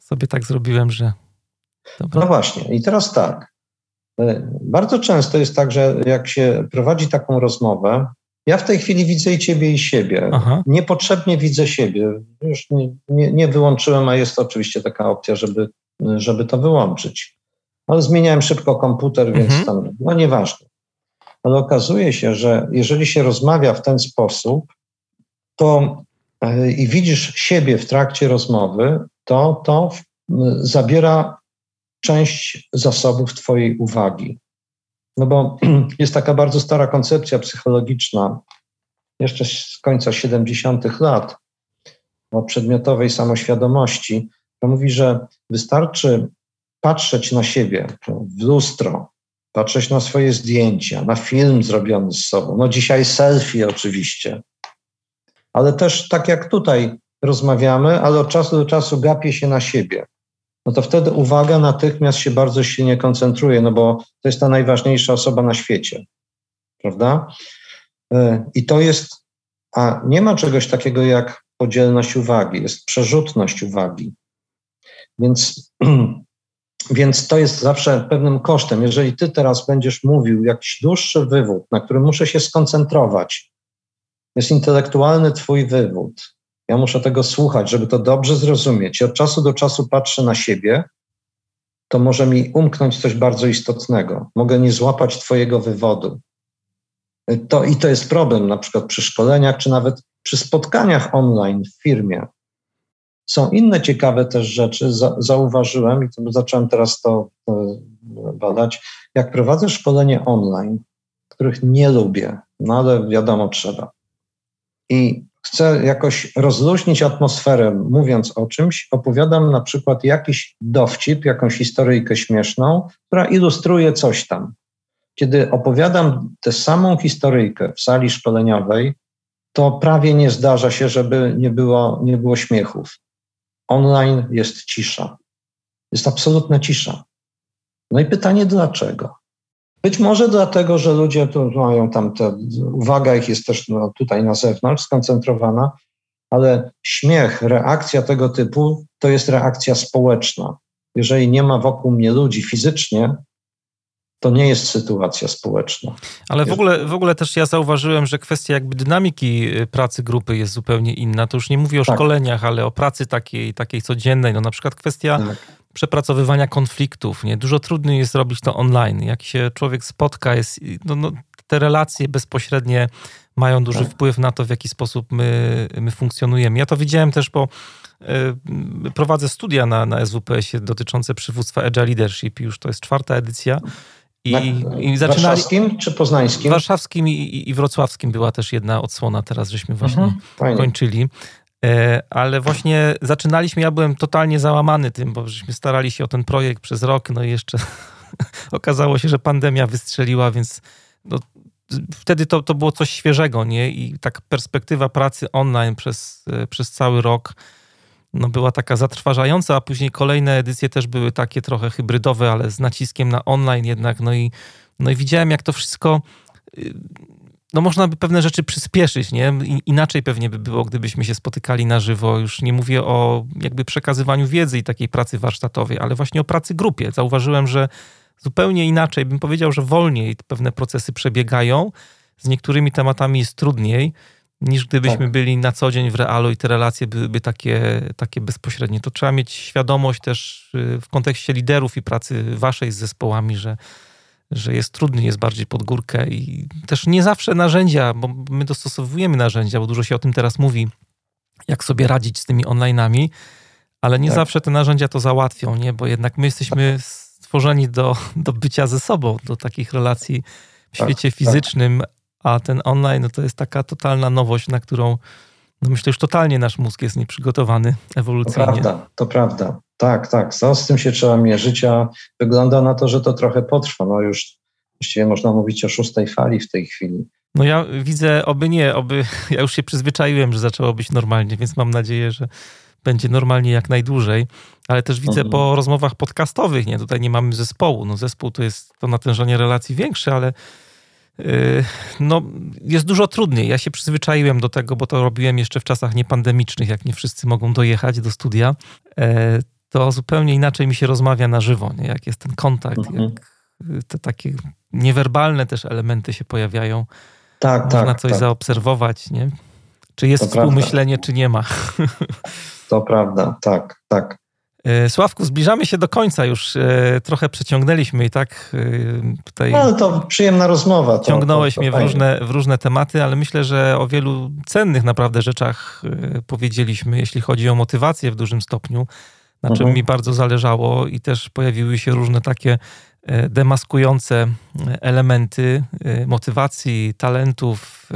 Sobie tak zrobiłem, że. Dobra. No właśnie, i teraz tak. E, bardzo często jest tak, że jak się prowadzi taką rozmowę, ja w tej chwili widzę i ciebie, i siebie. Aha. Niepotrzebnie widzę siebie. Już nie, nie, nie, wyłączyłem, a jest oczywiście taka opcja, żeby, żeby to wyłączyć. Ale zmieniałem szybko komputer, więc mhm. tam, no nieważne. Ale okazuje się, że jeżeli się rozmawia w ten sposób, to e, i widzisz siebie w trakcie rozmowy, to to zabiera część zasobów Twojej uwagi. No bo jest taka bardzo stara koncepcja psychologiczna, jeszcze z końca 70. lat, o przedmiotowej samoświadomości, która mówi, że wystarczy patrzeć na siebie w lustro, patrzeć na swoje zdjęcia, na film zrobiony z sobą. No dzisiaj selfie oczywiście, ale też tak jak tutaj rozmawiamy, ale od czasu do czasu gapię się na siebie no to wtedy uwaga natychmiast się bardzo silnie koncentruje, no bo to jest ta najważniejsza osoba na świecie, prawda? E, I to jest, a nie ma czegoś takiego jak podzielność uwagi, jest przerzutność uwagi. Więc, więc to jest zawsze pewnym kosztem. Jeżeli ty teraz będziesz mówił jakiś dłuższy wywód, na którym muszę się skoncentrować, jest intelektualny twój wywód, ja muszę tego słuchać, żeby to dobrze zrozumieć. I od czasu do czasu patrzę na siebie, to może mi umknąć coś bardzo istotnego. Mogę nie złapać Twojego wywodu. To, I to jest problem, na przykład przy szkoleniach, czy nawet przy spotkaniach online w firmie. Są inne ciekawe też rzeczy, za, zauważyłem i to zacząłem teraz to, badać. Jak prowadzę szkolenie online, których nie lubię, no ale wiadomo, trzeba. I chcę jakoś rozluźnić atmosferę, mówiąc o czymś, opowiadam na przykład jakiś dowcip, jakąś historyjkę śmieszną, która ilustruje coś tam. Kiedy opowiadam tę samą historyjkę w sali szkoleniowej, to prawie nie zdarza się, żeby nie było, nie było śmiechów. Online jest cisza. Jest absolutna cisza. No i pytanie dlaczego? Być może dlatego, że ludzie tu mają tam te, uwaga ich jest też no, tutaj na zewnątrz skoncentrowana, ale śmiech, reakcja tego typu to jest reakcja społeczna. Jeżeli nie ma wokół mnie ludzi fizycznie, to nie jest sytuacja społeczna. Ale w ogóle, w ogóle też ja zauważyłem, że kwestia jakby dynamiki y, pracy grupy jest zupełnie inna. To już nie mówię o tak. szkoleniach, ale o pracy takiej, takiej codziennej. No na przykład kwestia tak. Przepracowywania konfliktów. Nie? Dużo trudniej jest robić to online. Jak się człowiek spotka, jest, no, no, te relacje bezpośrednie mają duży tak. wpływ na to, w jaki sposób my, my funkcjonujemy. Ja to widziałem też, bo y, prowadzę studia na, na SWPS-ie dotyczące przywództwa Agile Leadership. Już to jest czwarta edycja. I, na, i zaczynali... Warszawskim czy poznańskim? Warszawskim i, i, wrocławskim była też jedna odsłona, teraz żeśmy właśnie mhm, kończyli. E, ale właśnie zaczynaliśmy, ja byłem totalnie załamany tym, bo żeśmy starali się o ten projekt przez rok, no i jeszcze okazało się, że pandemia wystrzeliła, więc no, wtedy to, to było coś świeżego, nie? I tak perspektywa pracy online przez, e, przez cały rok no była taka zatrważająca, a później kolejne edycje też były takie trochę hybrydowe, ale z naciskiem na online jednak. No i, no i widziałem, jak to wszystko. No można by pewne rzeczy przyspieszyć, nie? Inaczej pewnie by było, gdybyśmy się spotykali na żywo. Już nie mówię o jakby przekazywaniu wiedzy i takiej pracy warsztatowej, ale właśnie o pracy grupie. Zauważyłem, że zupełnie inaczej, bym powiedział, że wolniej pewne procesy przebiegają. Z niektórymi tematami jest trudniej niż gdybyśmy tak. byli na co dzień w realu i te relacje byłyby takie, takie bezpośrednie. To trzeba mieć świadomość też y, w kontekście liderów i pracy waszej z zespołami, że, że jest trudny, jest bardziej pod górkę i też nie zawsze narzędzia, bo my dostosowujemy narzędzia, bo dużo się o tym teraz mówi, jak sobie radzić z tymi online'ami, ale nie tak. zawsze te narzędzia to załatwią, nie? bo jednak my jesteśmy tak. stworzeni do, do bycia ze sobą, do takich relacji w tak, świecie tak. fizycznym, a ten online no to jest taka totalna nowość, na którą no myślę, już totalnie nasz mózg jest nieprzygotowany ewolucyjnie. To prawda, to prawda. Tak, tak. No, z tym się trzeba mierzyć, a wygląda na to, że to trochę potrwa. No już właściwie można mówić o szóstej fali w tej chwili. No ja widzę, oby nie, oby, ja już się przyzwyczaiłem, że zaczęło być normalnie, więc mam nadzieję, że będzie normalnie jak najdłużej, ale też widzę mhm. po rozmowach podcastowych, nie, tutaj nie mamy zespołu, no zespół to jest to natężenie relacji większe, ale Yy, no, jest dużo trudniej. Ja się przyzwyczaiłem do tego, bo to robiłem jeszcze w czasach niepandemicznych, jak nie wszyscy mogą dojechać do studia. E, to zupełnie inaczej mi się rozmawia na żywo, nie? jak jest ten kontakt, mhm. jak te takie niewerbalne też elementy się pojawiają. Tak, Można tak, coś tak. zaobserwować, nie? Czy jest to współmyślenie, prawda. czy nie ma. To prawda, tak, tak. E, Sławku, zbliżamy się do końca już. E, trochę przeciągnęliśmy i tak e, tutaj. No, to przyjemna rozmowa. To, ciągnąłeś to, to mnie w różne, w różne tematy, ale myślę, że o wielu cennych naprawdę rzeczach powiedzieliśmy, jeśli chodzi o motywację w dużym stopniu, na czym mhm. mi bardzo zależało i też pojawiły się różne takie demaskujące elementy motywacji, talentów,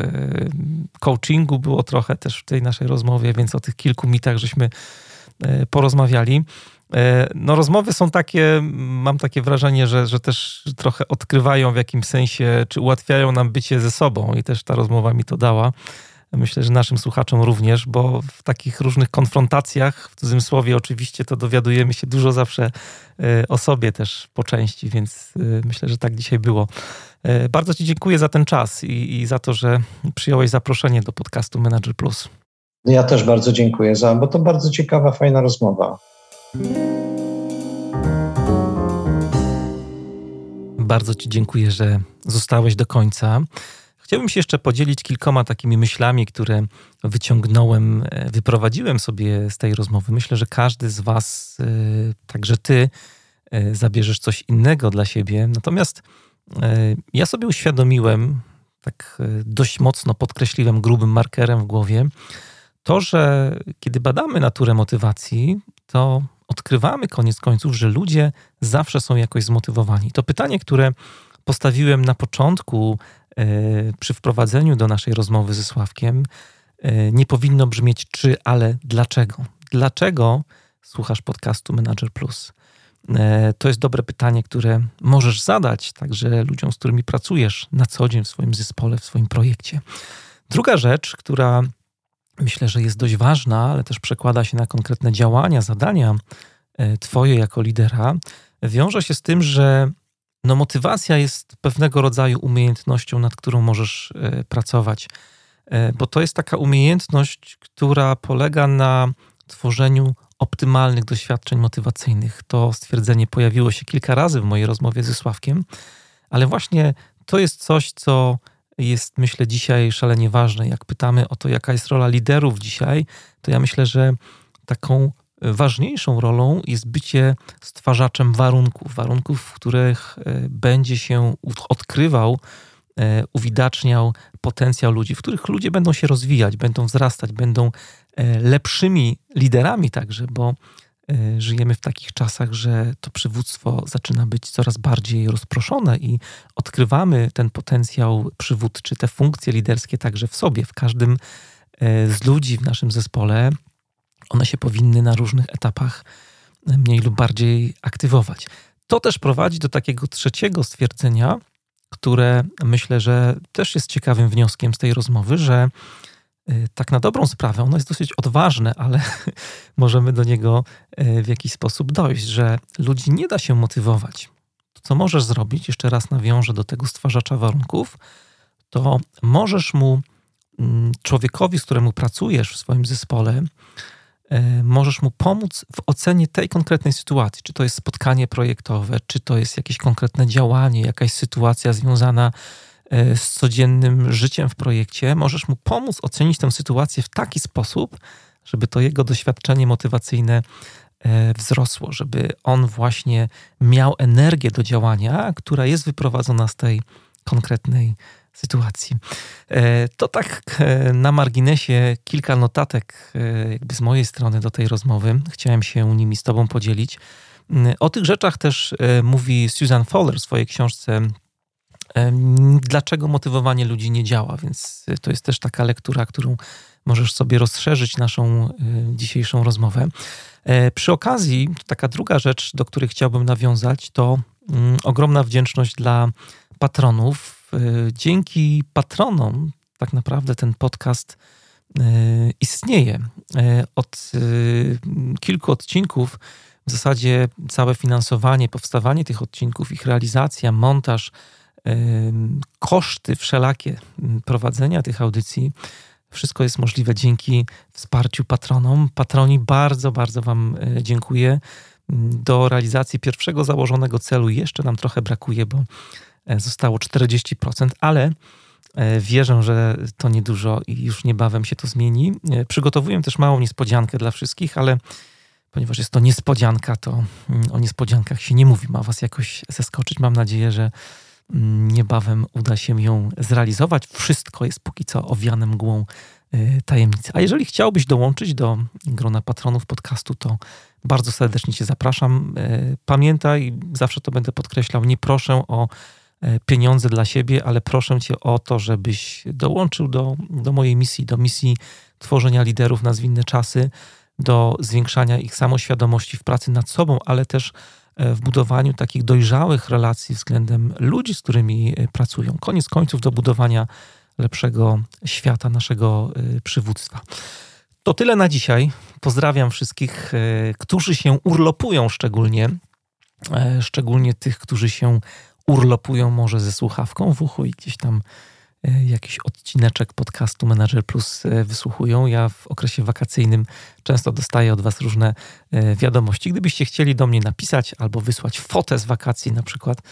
coachingu było trochę też w tej naszej rozmowie, więc o tych kilku mitach żeśmy porozmawiali. E, no, rozmowy są takie, mam takie wrażenie, że, że też trochę odkrywają w jakimś sensie, czy ułatwiają nam bycie ze sobą, i też ta rozmowa mi to dała. Myślę, że naszym słuchaczom również, bo w takich różnych konfrontacjach, w cudzym słowie oczywiście, to dowiadujemy się dużo zawsze e, o sobie też po części, więc myślę, że tak dzisiaj było. Bardzo Ci dziękuję za ten czas i, i za to, że przyjąłeś zaproszenie do podcastu Manager Plus. Ja też bardzo dziękuję za, bo to bardzo ciekawa, fajna rozmowa. Bardzo Ci dziękuję, że zostałeś do końca. Chciałbym się jeszcze podzielić kilkoma takimi myślami, które wyciągnąłem, e, wyprowadziłem sobie z tej rozmowy. Myślę, że każdy z Was, e, także Ty, e, zabierzesz coś innego dla siebie. Natomiast ja sobie uświadomiłem, tak dość mocno podkreśliłem grubym markerem w głowie, to, że kiedy badamy naturę motywacji, to odkrywamy koniec końców, że ludzie zawsze są jakoś zmotywowani. To pytanie, które postawiłem na początku e, przy wprowadzeniu do naszej rozmowy ze Sławkiem, e, nie powinno brzmieć czy, ale dlaczego? Dlaczego słuchasz podcastu Manager Plus? E, to jest dobre pytanie, które możesz zadać także ludziom, z którymi pracujesz na co dzień w swoim zespole, w swoim projekcie. Druga rzecz, która myślę, że jest dość ważna, ale też przekłada się na konkretne działania, zadania e, Twoje jako lidera, wiąże się z tym, że no, motywacja jest pewnego rodzaju umiejętnością, nad którą możesz e, pracować, e, bo to jest taka umiejętność, która polega na tworzeniu optymalnych doświadczeń motywacyjnych. To stwierdzenie pojawiło się kilka razy w mojej rozmowie ze Sławkiem, ale właśnie to jest coś, co jest, myślę, dzisiaj szalenie ważne. Jak pytamy o to, jaka jest rola liderów dzisiaj, to ja myślę, że taką ważniejszą rolą jest bycie stwarzaczem warunków, warunków, w których e, będzie się odkrywał, e, uwidaczniał potencjał ludzi, w których ludzie będą się rozwijać, będą wzrastać, będą e, lepszymi liderami także, bo żyjemy w takich czasach, że to przywództwo zaczyna być coraz bardziej rozproszone i odkrywamy ten potencjał przywódczy, te funkcje liderskie także w sobie, w każdym z ludzi w naszym zespole one się powinny na różnych etapach mniej lub bardziej aktywować. To też prowadzi do takiego trzeciego stwierdzenia, które myślę, że też jest ciekawym wnioskiem z tej rozmowy, że y, tak na dobrą sprawę, ono jest dosyć odważne, ale możemy do niego y, w jakiś sposób dojść, że ludzi nie da się motywować. To, co możesz zrobić, jeszcze raz nawiążę do tego stwarzacza warunków, to możesz mu, mm, człowiekowi, z któremu pracujesz w swoim zespole, E, możesz mu pomóc w ocenie tej konkretnej sytuacji. Czy to jest spotkanie projektowe, czy to jest jakieś konkretne działanie, jakaś sytuacja związana e, z codziennym życiem w projekcie. Możesz mu pomóc ocenić tę sytuację w taki sposób, żeby to jego doświadczenie motywacyjne e, wzrosło, żeby on właśnie miał energię do działania, która jest wyprowadzona z tej konkretnej sytuacji. E, to tak e, na marginesie kilka notatek e, jakby z mojej strony do tej rozmowy. Chciałem się nimi z Tobą podzielić. Mm, o tych rzeczach też mówi Susan Fowler w swojej książce Dlaczego motywowanie ludzi nie działa? Więc to jest też taka lektura, którą możesz sobie rozszerzyć naszą dzisiejszą rozmowę. Przy okazji, taka druga rzecz, do której chciałbym nawiązać, to mm, ogromna wdzięczność dla patronów Y, dzięki patronom tak naprawdę ten podcast y, istnieje. Y, od kilku odcinków w zasadzie całe finansowanie, powstawanie tych odcinków, ich realizacja, montaż, koszty wszelakie prowadzenia tych audycji, wszystko jest możliwe dzięki wsparciu patronom. Patroni, bardzo, bardzo Wam dziękuję. Do realizacji pierwszego założonego celu jeszcze nam trochę brakuje, bo E, zostało 40%, ale e, wierzę, że to niedużo i już niebawem się to zmieni. E, przygotowuję też małą niespodziankę dla wszystkich, ale ponieważ jest to niespodzianka, to mm, o niespodziankach się nie mówi. Ma Was jakoś zaskoczyć. Mam nadzieję, że niebawem uda się ją zrealizować. Wszystko jest póki co owiane mgłą tajemnicy. A jeżeli chciałbyś dołączyć do grona patronów podcastu, to bardzo serdecznie Cię zapraszam. Pamiętaj, zawsze to będę podkreślał, nie proszę o E, pieniądze dla siebie, ale proszę Cię o to, żebyś dołączył do, do mojej misji, do misji tworzenia liderów na zwinne czasy, do zwiększania ich samoświadomości w pracy nad sobą, ale też w budowaniu takich dojrzałych relacji względem ludzi, z którymi e, pracują. Koniec końców do budowania lepszego świata naszego przywództwa. To tyle na dzisiaj. Pozdrawiam wszystkich, którzy się urlopują szczególnie, szczególnie tych, którzy się urlopują może ze słuchawką w uchu i gdzieś tam e, jakiś odcineczek podcastu Manager Plus e, wysłuchują. Ja w okresie wakacyjnym często dostaję od Was różne e, wiadomości. Gdybyście chcieli do mnie napisać albo wysłać fotę z wakacji na przykład,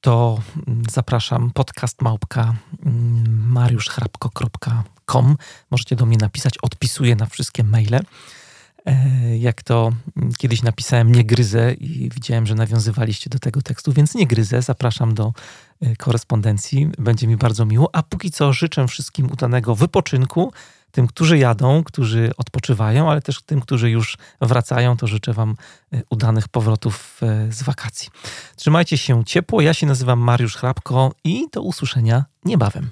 to zapraszam podcast małpka mm, mariuszchrapko.com. Możecie do mnie napisać, odpisuję na wszystkie maile. E, jak to kiedyś napisałem, nie gryzę i widziałem, że nawiązywaliście do tego tekstu, więc nie gryzę. Zapraszam do e, korespondencji. Będzie mi bardzo miło. A póki co życzę wszystkim udanego wypoczynku. Tym, którzy jadą, którzy odpoczywają, ale też tym, którzy już wracają, to życzę Wam e, udanych powrotów z wakacji. Trzymajcie się ciepło. Ja się nazywam Mariusz Hrabko i do usłyszenia niebawem.